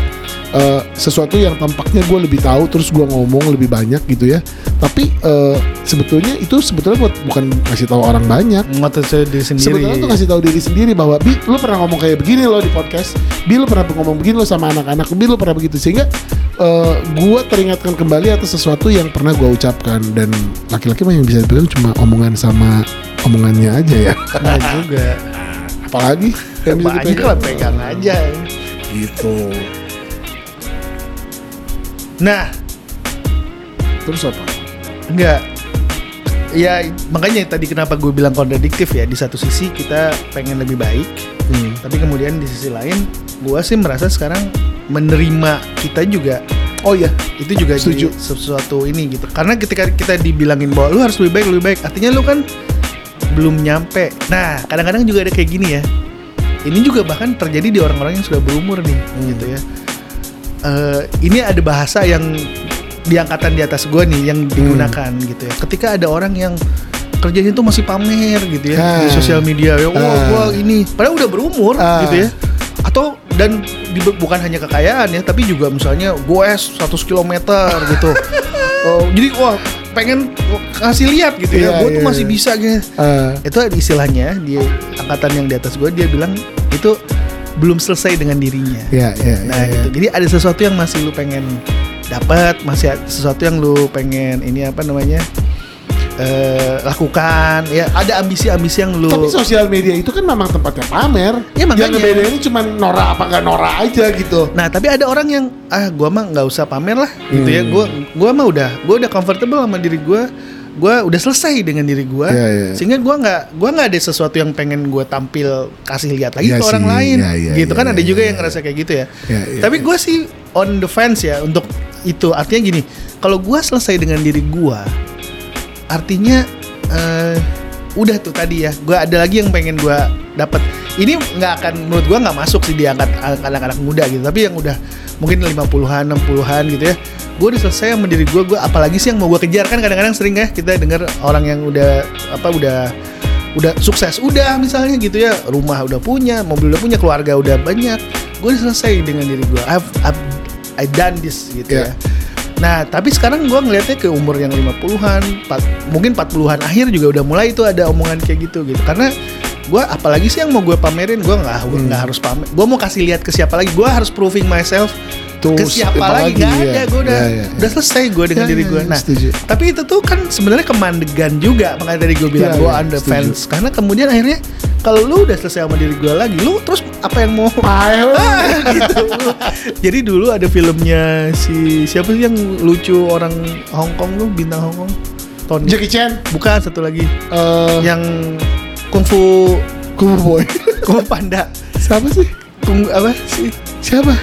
eh, sesuatu yang tampaknya gue lebih tahu, terus gue ngomong lebih banyak gitu ya. Tapi eh, sebetulnya itu sebetulnya buat bukan kasih tahu orang banyak. Saya diri sendiri. Sebetulnya tuh ngasih tahu diri sendiri bahwa Bi, lu pernah ngomong kayak begini loh di podcast. Bi, lu pernah ngomong begini loh sama anak-anak. Bi, lu pernah begitu sehingga eh gue teringatkan kembali atas sesuatu yang pernah gue ucapkan dan laki-laki mah yang bisa dibilang cuma omongan sama omongannya aja ya. Nah juga. Apalagi yang Banyak lah pegang aja. Gitu. Nah, Terus apa? enggak. Ya makanya tadi kenapa gue bilang kontradiktif ya. Di satu sisi kita pengen lebih baik, Hmm. tapi kemudian di sisi lain, gue sih merasa sekarang menerima kita juga Oh iya, itu juga Setuju. sesuatu ini gitu. Karena ketika kita dibilangin bahwa lu harus lebih baik, lebih baik, artinya lu kan belum nyampe. Nah, kadang-kadang juga ada kayak gini ya. Ini juga bahkan terjadi di orang-orang yang sudah berumur nih, gitu ya. Eh, ini ada bahasa yang di angkatan di atas gue nih yang digunakan gitu ya. Ketika ada orang yang kerjanya itu masih pamer gitu ya Ah. di sosial media, ya, wah, Ah. gua ini, padahal udah berumur Ah. gitu ya. Atau dan di- bukan hanya kekayaan ya, tapi juga misalnya goes 100 km gitu. Oh, jadi wah pengen ngasih lihat gitu ya, Iya, gue tuh iya, masih iya. bisa gitu. Eh, Itu istilahnya di angkatan yang di atas gue dia bilang itu belum selesai dengan dirinya. ya, ya, Nah ya, gitu. Jadi ada sesuatu yang masih lu pengen dapat, masih sesuatu yang lu pengen ini apa namanya eh, lakukan. Ya ada ambisi-ambisi yang lu. Tapi sosial media itu kan memang tempatnya pamer. Ya, makanya. Yang ini cuma Nora apa nggak Nora aja gitu. Nah tapi ada orang yang ah gua mah nggak usah pamer lah gitu ya. Hmm. Gua gua mah udah gua udah comfortable sama diri gua. Gua udah selesai dengan diri gua. Iya, iya. Sehingga gua nggak gua nggak ada sesuatu yang pengen gua tampil kasih lihat lagi Iya ke orang sih, lain. iya, iya, gitu iya, kan ada iya, juga iya, yang ngerasa kayak gitu ya. Iya, iya, tapi iya. gua sih on the fence ya untuk itu. Artinya gini, kalau gua selesai dengan diri gua, artinya eh, udah tuh tadi ya. Gua ada lagi yang pengen gua dapat. Ini nggak akan menurut gua nggak masuk sih di angkat anak-anak muda gitu. Tapi yang udah mungkin 50-an, 60-an gitu ya. Gue udah selesai sama diri gue, gue apalagi sih yang mau gue kejar kan kadang-kadang sering ya kita dengar orang yang udah apa udah udah sukses udah misalnya gitu ya rumah udah punya mobil udah punya keluarga udah banyak gue udah selesai dengan diri gue I've, I've I done this gitu Yeah. ya Nah, tapi sekarang gua ngelihatnya ke umur yang 50-an, empat- mungkin 40-an akhir juga udah mulai itu ada omongan kayak gitu gitu. Karena gua apalagi sih yang mau gue pamerin, gua nggak Hmm. nggak harus pamer. Gua mau kasih lihat ke siapa lagi. Gua harus proving myself Ke siapa lagi? lagi, Gak iya. ada, gue udah Iya, iya, udah selesai gue dengan Iya, diri iya, gue. iya, Nah, setuju. tapi itu tuh kan sebenarnya kemandegan juga makanya tadi gue bilang Iya, gue iya, under setuju. fans karena kemudian akhirnya kalau lu udah selesai sama diri gue lagi, lu terus apa yang mau. Ah, gitu. Jadi dulu ada filmnya si siapa sih yang lucu orang Hong Kong lu bintang Hong Kong? Tony. Jackie Chan. Bukan satu lagi Eh, yang kungfu Kung Fu Boy. kungfu panda. Siapa sih? Kung apa sih? Siapa?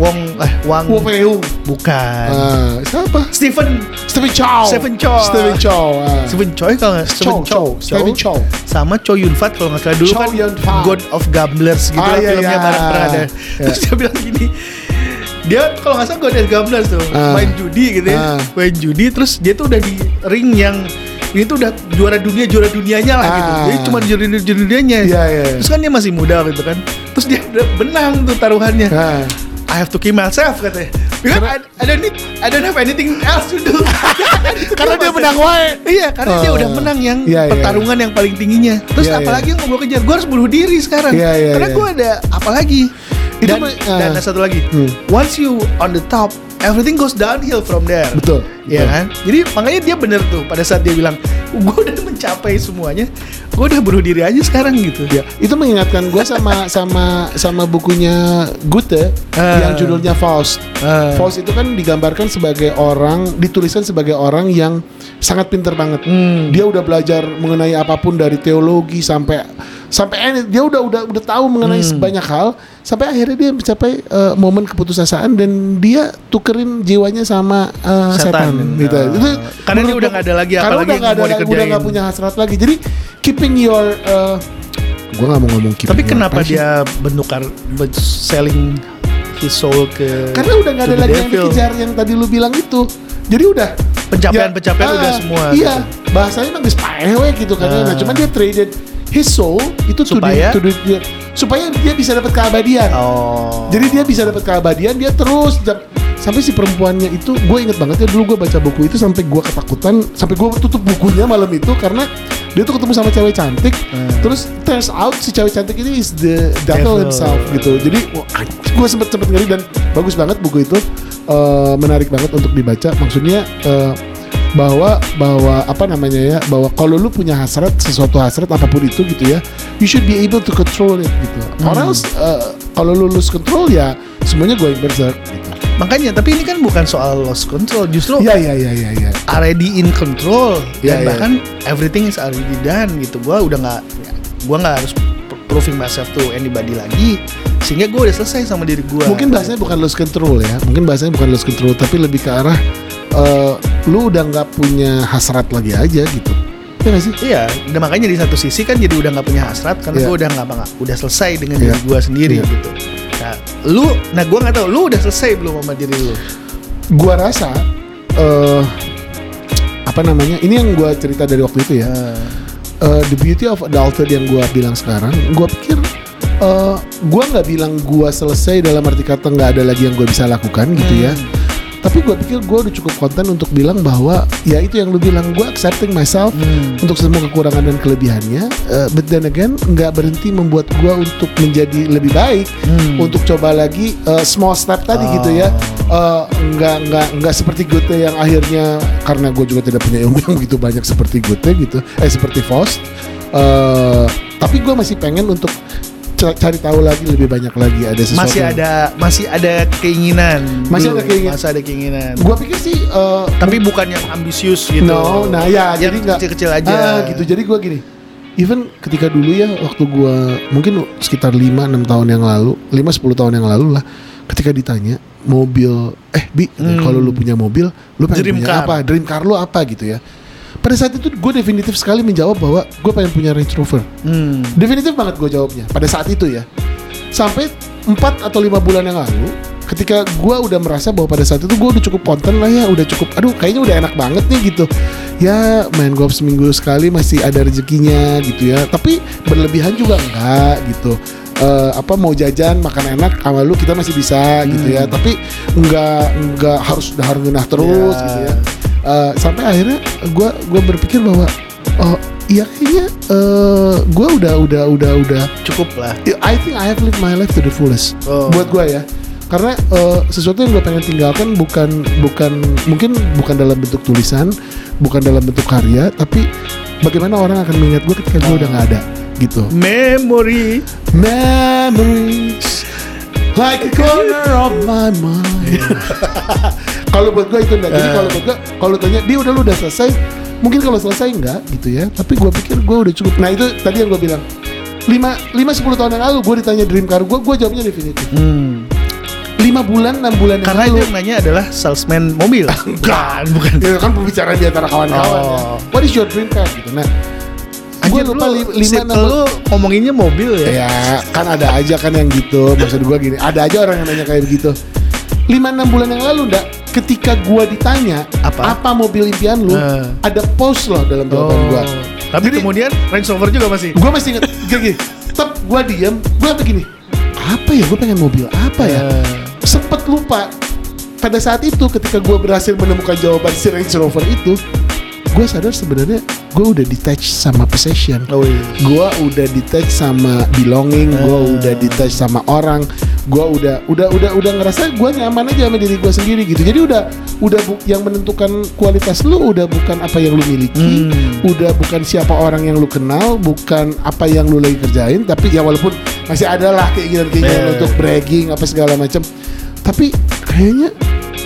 Wong eh Wang Wu Fei Hung. bukan. Ah, siapa? Stephen Stephen Chow. Stephen Chow. Stephen Chow. ah. Stephen Choi kalau nggak Chow, Chow. Stephen Chow. sama Cho Yun Fat kalau nggak salah dulu Chow kan Yun Fat. God of Gamblers gitu Ah, lah iya, filmnya iya. bareng pernah ada. Iya. Terus dia bilang gini, dia kalau nggak salah God of Gamblers tuh Ah. main judi gitu ya, Ah. main judi terus dia tuh udah di ring yang ini tuh udah juara dunia juara dunianya lah gitu. Ah. Jadi cuma juara juara dunianya. Iya, iya. Terus kan dia masih muda gitu kan. Terus dia udah benang tuh taruhannya. Ah. I have to kill myself katanya. Because I, I don't need I don't have anything else to do. Karena dia menang wae. Iya, karena dia Oh. udah menang yang iya. pertarungan yang paling tingginya. Terus Iya, apalagi yang mau gue kejar? Gue harus bunuh diri sekarang. Iya, iya, karena iya. gue ada apa lagi? Itu Dan, ah. dan ada satu lagi. Hmm. Once you on the top, everything goes downhill from there. Betul, Iya kan? Jadi makanya dia bener tuh pada saat dia bilang, gue udah mencapai semuanya, gue udah bunuh diri aja sekarang gitu. Ya, itu mengingatkan gue sama sama sama bukunya Goethe Ah. yang judulnya Faust. Ah. Faust itu kan digambarkan sebagai orang, dituliskan sebagai orang yang sangat pinter banget. Hmm. Dia udah belajar mengenai apa pun dari teologi sampai sampai dia udah udah udah tahu mengenai Hmm. banyak hal sampai akhirnya dia mencapai eh, momen keputusasaan dan dia tukerin jiwanya sama eh, Setan. setan, gitu. Oh. Itu Karena dia udah nggak ada lagi karena apalagi udah nggak ada mau lagi, udah nggak punya hasrat lagi. Jadi keeping your eh, gua nggak mau ngomong keeping Tapi kenapa dia bentukar ben- selling his soul ke Karena udah nggak to ada lagi yang devil? dikejar yang tadi lu bilang itu. Jadi udah Pencapaian-pencapaian udah semua, Iya, gitu. bahasanya emang geus pae we gitu kan. Ah. Nah, cuman dia traded his soul itu to Supaya? the- to the- dia- supaya dia bisa dapat keabadian. Oh. Jadi dia bisa dapat keabadian, dia terus sampai si perempuannya itu gue inget banget ya dulu gue baca buku itu sampai gue ketakutan sampai gue tutup bukunya malam itu karena dia tuh ketemu sama cewek cantik Hmm. terus turns out si cewek cantik ini is the devil Devil. himself gitu jadi gue sempet sempet ngeri dan bagus banget buku itu eh, menarik banget untuk dibaca maksudnya eh, bahwa bahwa apa namanya ya bahwa kalau lu punya hasrat sesuatu hasrat apa pun itu gitu ya you should be able to control it gitu or Hmm. else eh, kalau lu lose control ya semuanya going berserk gitu Makanya, tapi ini kan bukan soal lost control, justru Iya iya iya iya iya. already in control Iya, dan iya. bahkan everything is already done gitu. Gua udah nggak, gua nggak harus pr- proving myself to anybody lagi, sehingga gua udah selesai sama diri gua. Mungkin bahasanya bukan lose control ya. Mungkin bahasanya bukan lose control tapi lebih ke arah eh, lu udah nggak punya hasrat lagi aja gitu. Iya sih? Iya, dan makanya di satu sisi kan jadi udah nggak punya hasrat karena Iya. gua udah nggak udah selesai dengan Iya. diri gua sendiri Iya. gitu. Nah, lu, nah gua nggak tahu, lu udah selesai belum sama diri lu? Gua rasa eh apa namanya? Ini yang gua cerita dari waktu itu ya. Nah, Eh, the beauty of adulthood yang gua bilang sekarang, gua pikir eh gua nggak bilang gua selesai dalam arti kata nggak ada lagi yang gua bisa lakukan gitu ya. Tapi gua pikir gua udah cukup konten untuk bilang bahwa ya itu yang lu bilang gua accepting myself Hmm. untuk semua kekurangan dan kelebihannya. eh, but then again nggak berhenti membuat gua untuk menjadi lebih baik, Hmm. untuk coba lagi eh, small step tadi Oh. gitu ya. Eh, nggak nggak nggak seperti Goethe yang akhirnya karena gue juga tidak punya ilmu yang begitu banyak seperti Goethe gitu, eh seperti Faust. Eh, tapi gue masih pengen untuk cari tahu lagi lebih banyak lagi ada sesuatu. masih ada masih ada keinginan Masih dulu. ada keinginan. masih ada keinginan Gue pikir sih eh, tapi bukan yang ambisius gitu No, nah ya Yang jadi nggak kecil-kecil aja Ah, gitu. Jadi gua gini. Even ketika dulu ya waktu gua mungkin sekitar 5 6 tahun yang lalu, 5 10 tahun yang lalu lah ketika ditanya mobil eh Bi, Hmm. kalau lu punya mobil, lu pengen Dream punya car. apa? Dream car lu apa gitu ya. Pada saat itu gue definitif sekali menjawab bahwa gue pengen punya Range Rover. Hmm. Definitif banget gue jawabnya pada saat itu ya. Sampai 4 atau lima bulan yang lalu ketika gue udah merasa bahwa pada saat itu gue udah cukup konten lah ya udah cukup aduh kayaknya udah enak banget nih gitu ya main golf seminggu sekali masih ada rezekinya gitu ya tapi berlebihan juga enggak gitu eh, apa mau jajan makan enak sama lu kita masih bisa gitu ya. Tapi nggak nggak harus dahar genah terus Ya. gitu ya. Eh, sampai akhirnya gue gue berpikir bahwa oh iya kayaknya eh gue udah udah udah udah Cukup lah. I think I have lived my life to the fullest. Oh. Buat gue ya. Karena eh, sesuatu yang gue pengen tinggalkan bukan bukan mungkin bukan dalam bentuk tulisan, bukan dalam bentuk karya, tapi bagaimana orang akan mengingat gue ketika gue udah nggak ada gitu. Memory. Memories like a corner of my mind. kalau buat gue itu enggak. Jadi Eh. kalau buat gue kalau tanya dia udah lu udah selesai, mungkin kalau selesai enggak gitu ya. Tapi gue pikir gue udah cukup. Nah itu tadi yang gue bilang. 5 5 10 tahun yang lalu gue ditanya dream car gue, gue jawabnya definitif. Hmm. 5 bulan 6 bulan yang Karena itu yang nanya adalah salesman mobil. bukan, bukan. Ya kan pembicaraan di antara kawan-kawan ya. Oh. What is your dream car gitu. Nah, gue Anjir lupa lu, li- lima enam lu ngomonginnya mobil ya. Ya kan ada aja kan yang gitu Maksud gue gini Ada aja orang yang nanya kayak begitu 5-6 bulan yang lalu ndak Ketika gue ditanya Apa? mobil impian lu Eh. Ada post loh dalam jawaban Oh. Tapi Jadi- kemudian Range Rover juga masih. Gue masih inget Gini, Tetep gue diem Gue begini Apa ya gue pengen mobil apa ya Eh. Sempet lupa Pada saat itu ketika gue berhasil menemukan jawaban si Range Rover itu Gue sadar sebenarnya Gue udah detached sama possession Oh iya. gua udah detach sama belonging, gua Ah. udah detach sama orang, gua udah udah udah udah ngerasa gua nyaman aja sama diri gua sendiri gitu. Jadi udah udah bu- yang menentukan kualitas lu udah bukan apa yang lu miliki, Hmm. udah bukan siapa orang yang lu kenal, bukan apa yang lu lagi kerjain, tapi ya walaupun masih ada lah keinginan-keinginan Eh. untuk bragging apa segala macam. Tapi kayaknya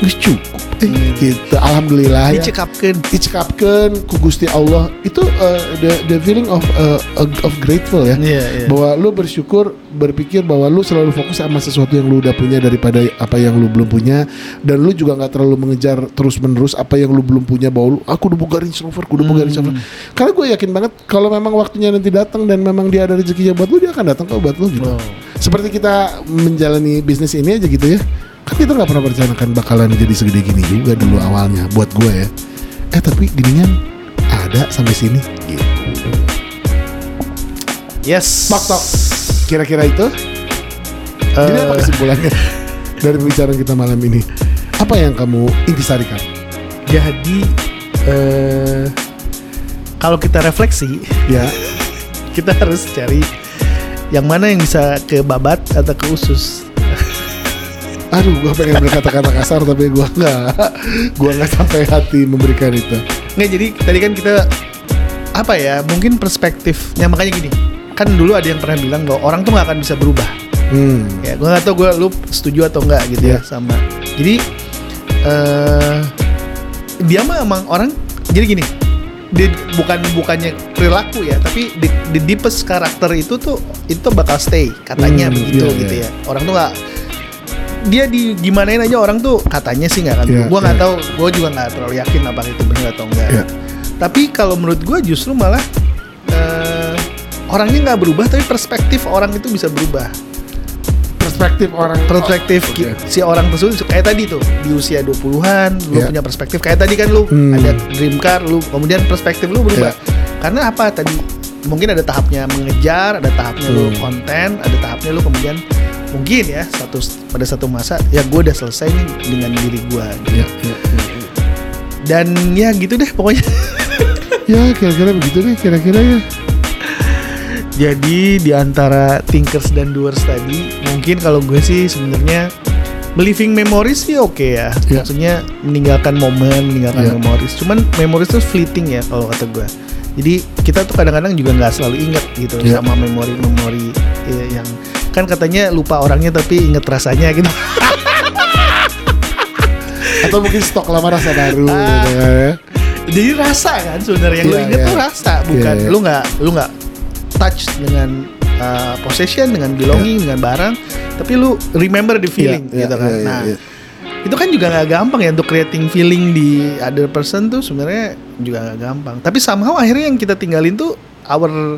cukup Hmm. gitu. Alhamdulillah ya Dicekapkan. dicekapkan ku Gusti Allah itu uh, the the feeling of uh, of grateful ya Iya, iya. bahwa lu bersyukur berpikir bahwa lu selalu fokus sama sesuatu yang lu udah punya daripada apa yang lu belum punya dan lu juga nggak terlalu mengejar terus menerus apa yang lu belum punya bahwa lu aku udah buka Range Rover aku udah buka Range Rover karena gue yakin banget kalau memang waktunya nanti datang dan memang dia ada rezekinya buat lu dia akan datang kok buat lu gitu Oh. seperti kita menjalani bisnis ini aja gitu ya kan kita nggak pernah merencanakan bakalan jadi segede gini juga dulu awalnya buat gue ya. Eh tapi ginian ada sampai sini gitu. Yes. Tok, tok. kira-kira itu? Jadi apa kesimpulannya dari pembicaraan kita malam ini? Apa yang kamu intisarikan? Jadi eh kalau kita refleksi, ya. kita harus cari yang mana yang bisa ke babat atau ke usus. Aduh gue pengen berkata-kata kasar tapi gue nggak gue nggak sampai hati memberikan itu Nggak jadi tadi kan kita apa ya mungkin perspektifnya makanya gini kan dulu ada yang pernah bilang bahwa orang tuh nggak akan bisa berubah hmm. ya gue nggak tahu gue lu setuju atau enggak gitu ya Iya. sama jadi eh dia mah emang orang jadi gini di, bukan bukannya perilaku ya tapi di, the deepest karakter itu tuh itu bakal stay katanya Hmm, begitu iya, gitu iya. ya orang tuh nggak dia di gimanain aja orang tuh katanya sih nggak kan Iya, gue nggak iya. tahu gue juga nggak terlalu yakin apakah itu benar atau enggak Iya. tapi kalau menurut gue justru malah eh, orangnya nggak berubah tapi perspektif orang itu bisa berubah perspektif orang perspektif Oh, oke. si orang tersebut kayak tadi tuh di usia 20-an lu Iya. punya perspektif kayak tadi kan lu Hmm. ada dream car lu kemudian perspektif lu berubah karena apa tadi mungkin ada tahapnya mengejar ada tahapnya lu Hmm. konten ada tahapnya lu kemudian mungkin ya satu pada satu masa ya gue udah selesai nih dengan diri gue ya, ya, ya, ya. dan ya gitu deh pokoknya ya kira-kira begitu deh kira-kira ya jadi di antara thinkers dan doers tadi mungkin kalau gue sih sebenarnya Living memories sih oke ya. Ya. Maksudnya meninggalkan momen, meninggalkan Ya. memories. Cuman memories tuh fleeting ya kalau kata gue. Jadi kita tuh kadang-kadang juga nggak selalu ingat gitu Ya. sama memori-memori ya, yang kan katanya lupa orangnya tapi inget rasanya gitu. atau mungkin stok lama rasa baru Ah. gitu ya. Jadi rasa kan sebenarnya yang lu Iya, inget iya. tuh rasa, bukan Iya, iya. lu nggak lu nggak touch dengan uh, possession, dengan belonging, dengan barang, tapi lu remember the feeling Iya, gitu iya, kan. iya, nah, iya. itu kan juga nggak gampang ya untuk creating feeling di other person tuh sebenarnya juga nggak gampang. Tapi somehow akhirnya yang kita tinggalin tuh our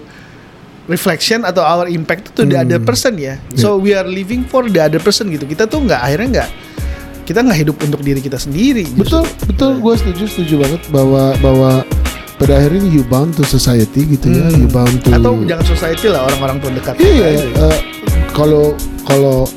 reflection atau our impact to the Hmm. other person ya. So we are living for the other person gitu. Kita tuh nggak akhirnya nggak kita nggak hidup untuk diri kita sendiri. betul justru. betul gue setuju setuju banget bahwa bahwa pada akhirnya you bound to society gitu ya Hmm. you bound to atau jangan society lah orang-orang terdekat Iya, kita aja. eh, kalau kalau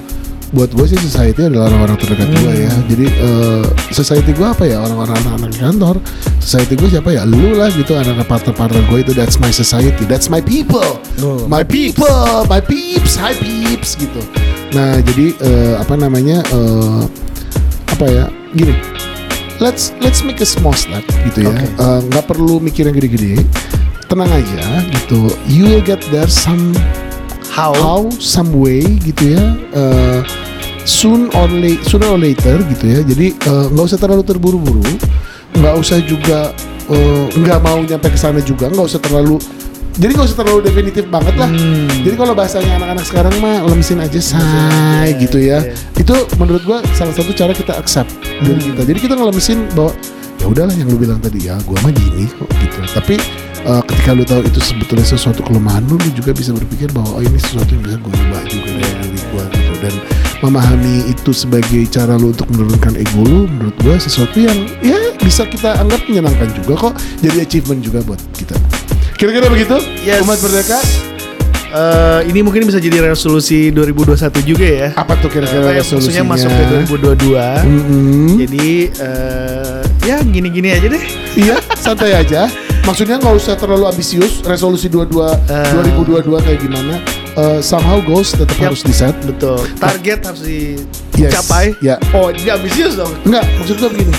buat gue sih society adalah orang-orang terdekat gue ya. Hmm. Jadi eh, society gue apa ya orang-orang anak-anak kantor. Society gue siapa ya? Lu lah gitu anak-anak partner-partner gue itu that's my society, that's my people, Oh, my people, my peeps, hi peeps gitu. Nah jadi eh, apa namanya eh, apa ya? Gini, let's let's make a small step gitu ya. Oke. Eh, Nggak perlu mikir yang gede-gede. Tenang aja gitu. You will get there some How? how some way gitu ya uh, soon or late sooner or later gitu ya. Jadi uh, nggak usah terlalu terburu-buru. Nggak usah juga uh, nggak mau nyampe ke sana juga. Nggak usah terlalu jadi nggak usah terlalu definitif banget lah. Hmm. jadi kalau bahasanya anak-anak sekarang mah lemsin aja say aja, gitu ya. iya. itu menurut gua salah satu cara kita accept dari kita. Jadi kita ngelemesin bahwa ya udahlah yang lu bilang tadi ya gua mah gini kok gitu. Tapi uh, ketika lu tahu itu sebetulnya sesuatu kelemahan lu lu juga bisa berpikir bahwa oh ini sesuatu yang bisa gue ubah juga dari diri gua gitu. Dan memahami itu sebagai cara lu untuk menurunkan ego lu menurut gua sesuatu yang ya bisa kita anggap menyenangkan juga kok jadi achievement juga buat kita kira-kira begitu Yes. umat merdeka Eh, ini mungkin bisa jadi resolusi 2021 juga ya. apa tuh kira-kira ya, resolusinya maksudnya masuk ke 2022. Mm-mm. Jadi eh, ya gini-gini aja deh. Iya, santai aja. Maksudnya nggak usah terlalu ambisius. Resolusi 22 Eh. 2022 kayak gimana? Eh, somehow goals tetap Yap. harus di set. Betul. Target harus Yes. dicapai. Ya. Oh, ini ambisius dong. Enggak, maksud gue begini.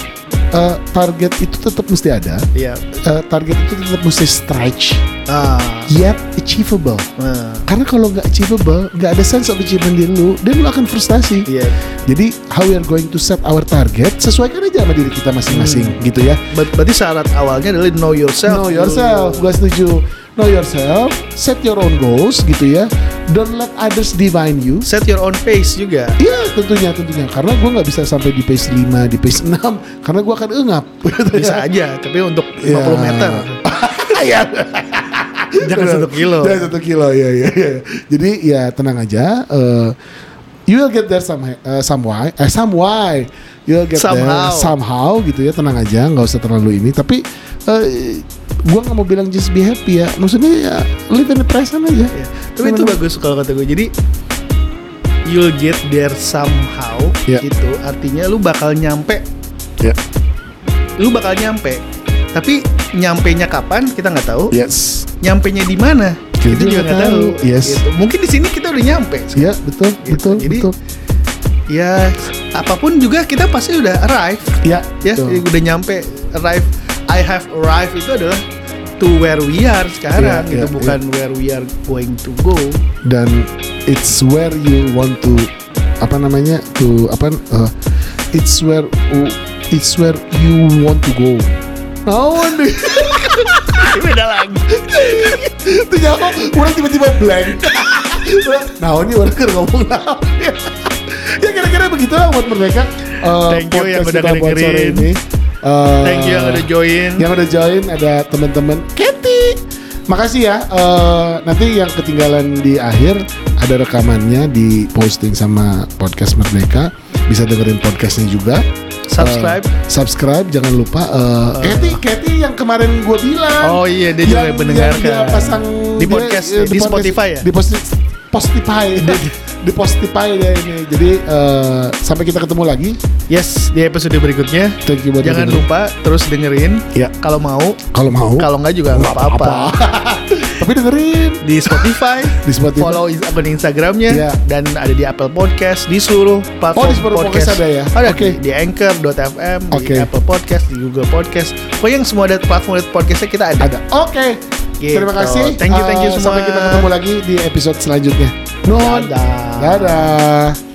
Eh, target itu tetap mesti ada. Iya. Eh, target itu tetap mesti stretch, Ah. yet achievable. Nah, Karena kalau nggak achievable, nggak ada sense of achievement di lu, dan lu akan frustasi. Iya. Jadi, how we are going to set our target, sesuaikan aja sama diri kita masing-masing, gitu ya. Ber- berarti syarat awalnya adalah know yourself. Know yourself, gue setuju. Know yourself, set your own goals gitu ya. Don't let others define you. Set your own pace juga. Iya tentunya tentunya karena gue nggak bisa sampai di pace 5 di pace 6 karena gue akan engap. gitu Bisa ya. aja, tapi untuk 50 Ya. meter. Iya. Jangan satu kilo. Jangan satu kilo ya ya. ya. Jadi ya tenang aja. eh, you will get there some uh, some why, eh some why. You will get Somehow. there somehow gitu ya. Tenang aja, nggak usah terlalu ini. Tapi eh gue nggak mau bilang just be happy ya. Maksudnya ya live in the present aja. Ya, Tapi itu bagus kalau kata gue. Jadi you'll get there somehow. Ya. Itu artinya lu bakal nyampe. Ya. Lu bakal nyampe. Tapi nyampe nya kapan kita nggak tahu. Yes. Nyampe nya di mana Kita kita juga nggak tahu. tahu. Yes. Gitu. Mungkin di sini kita udah nyampe. Ya betul Gitu. betul Jadi, betul. Ya apa pun juga kita pasti udah arrive. Ya Ya, betul. jadi udah nyampe arrive. I have arrived itu adalah to where we are sekarang Iya, gitu, iya, bukan where we are going to go. dan it's where you want to apa namanya to apa uh, it's where uh, it's where you want to go. Deh. Beda lagi. Itu orang tiba-tiba blank. Naon nih orang ngomong ya kira-kira begitu lah buat mereka. Uh, Thank you yang podcast udah ngedengerin. ini. Uh, Thank you yang udah join. Yang udah join ada teman-teman Kathy. Makasih ya. Eh, nanti yang ketinggalan di akhir ada rekamannya di posting sama podcast Merdeka. Bisa dengerin podcastnya juga. Subscribe. Eh, subscribe jangan lupa. Eh, Kathy, Kathy yang kemarin gue bilang. Oh iya, dia juga yang, mendengarkan. yang dia pasang Di dia- podcast, eh, di Spotify ya? Di posti- Postify. di Postify dia ini. Jadi eh, sampai kita ketemu lagi. Yes, di episode berikutnya. Thank you Jangan dengerin. lupa terus dengerin. Ya. Kalau mau, Kalau mau. kalau nggak juga nggak apa-apa. Tapi dengerin Di Spotify, di Spotify. follow akun Instagramnya Iya. dan ada di Apple Podcast di seluruh platform Oh, di seluruh podcast ada ya? Ada Oke. di, di Anchor.fm, Oke. di Apple Podcast, di Google Podcast. Pokoknya yang semua ada platform podcastnya kita ada. Ada. Oke. Gitu. Terima kasih. Thank you, thank you semua. Sampai kita ketemu lagi di episode selanjutnya. Nuhun. Dadah. Dadah.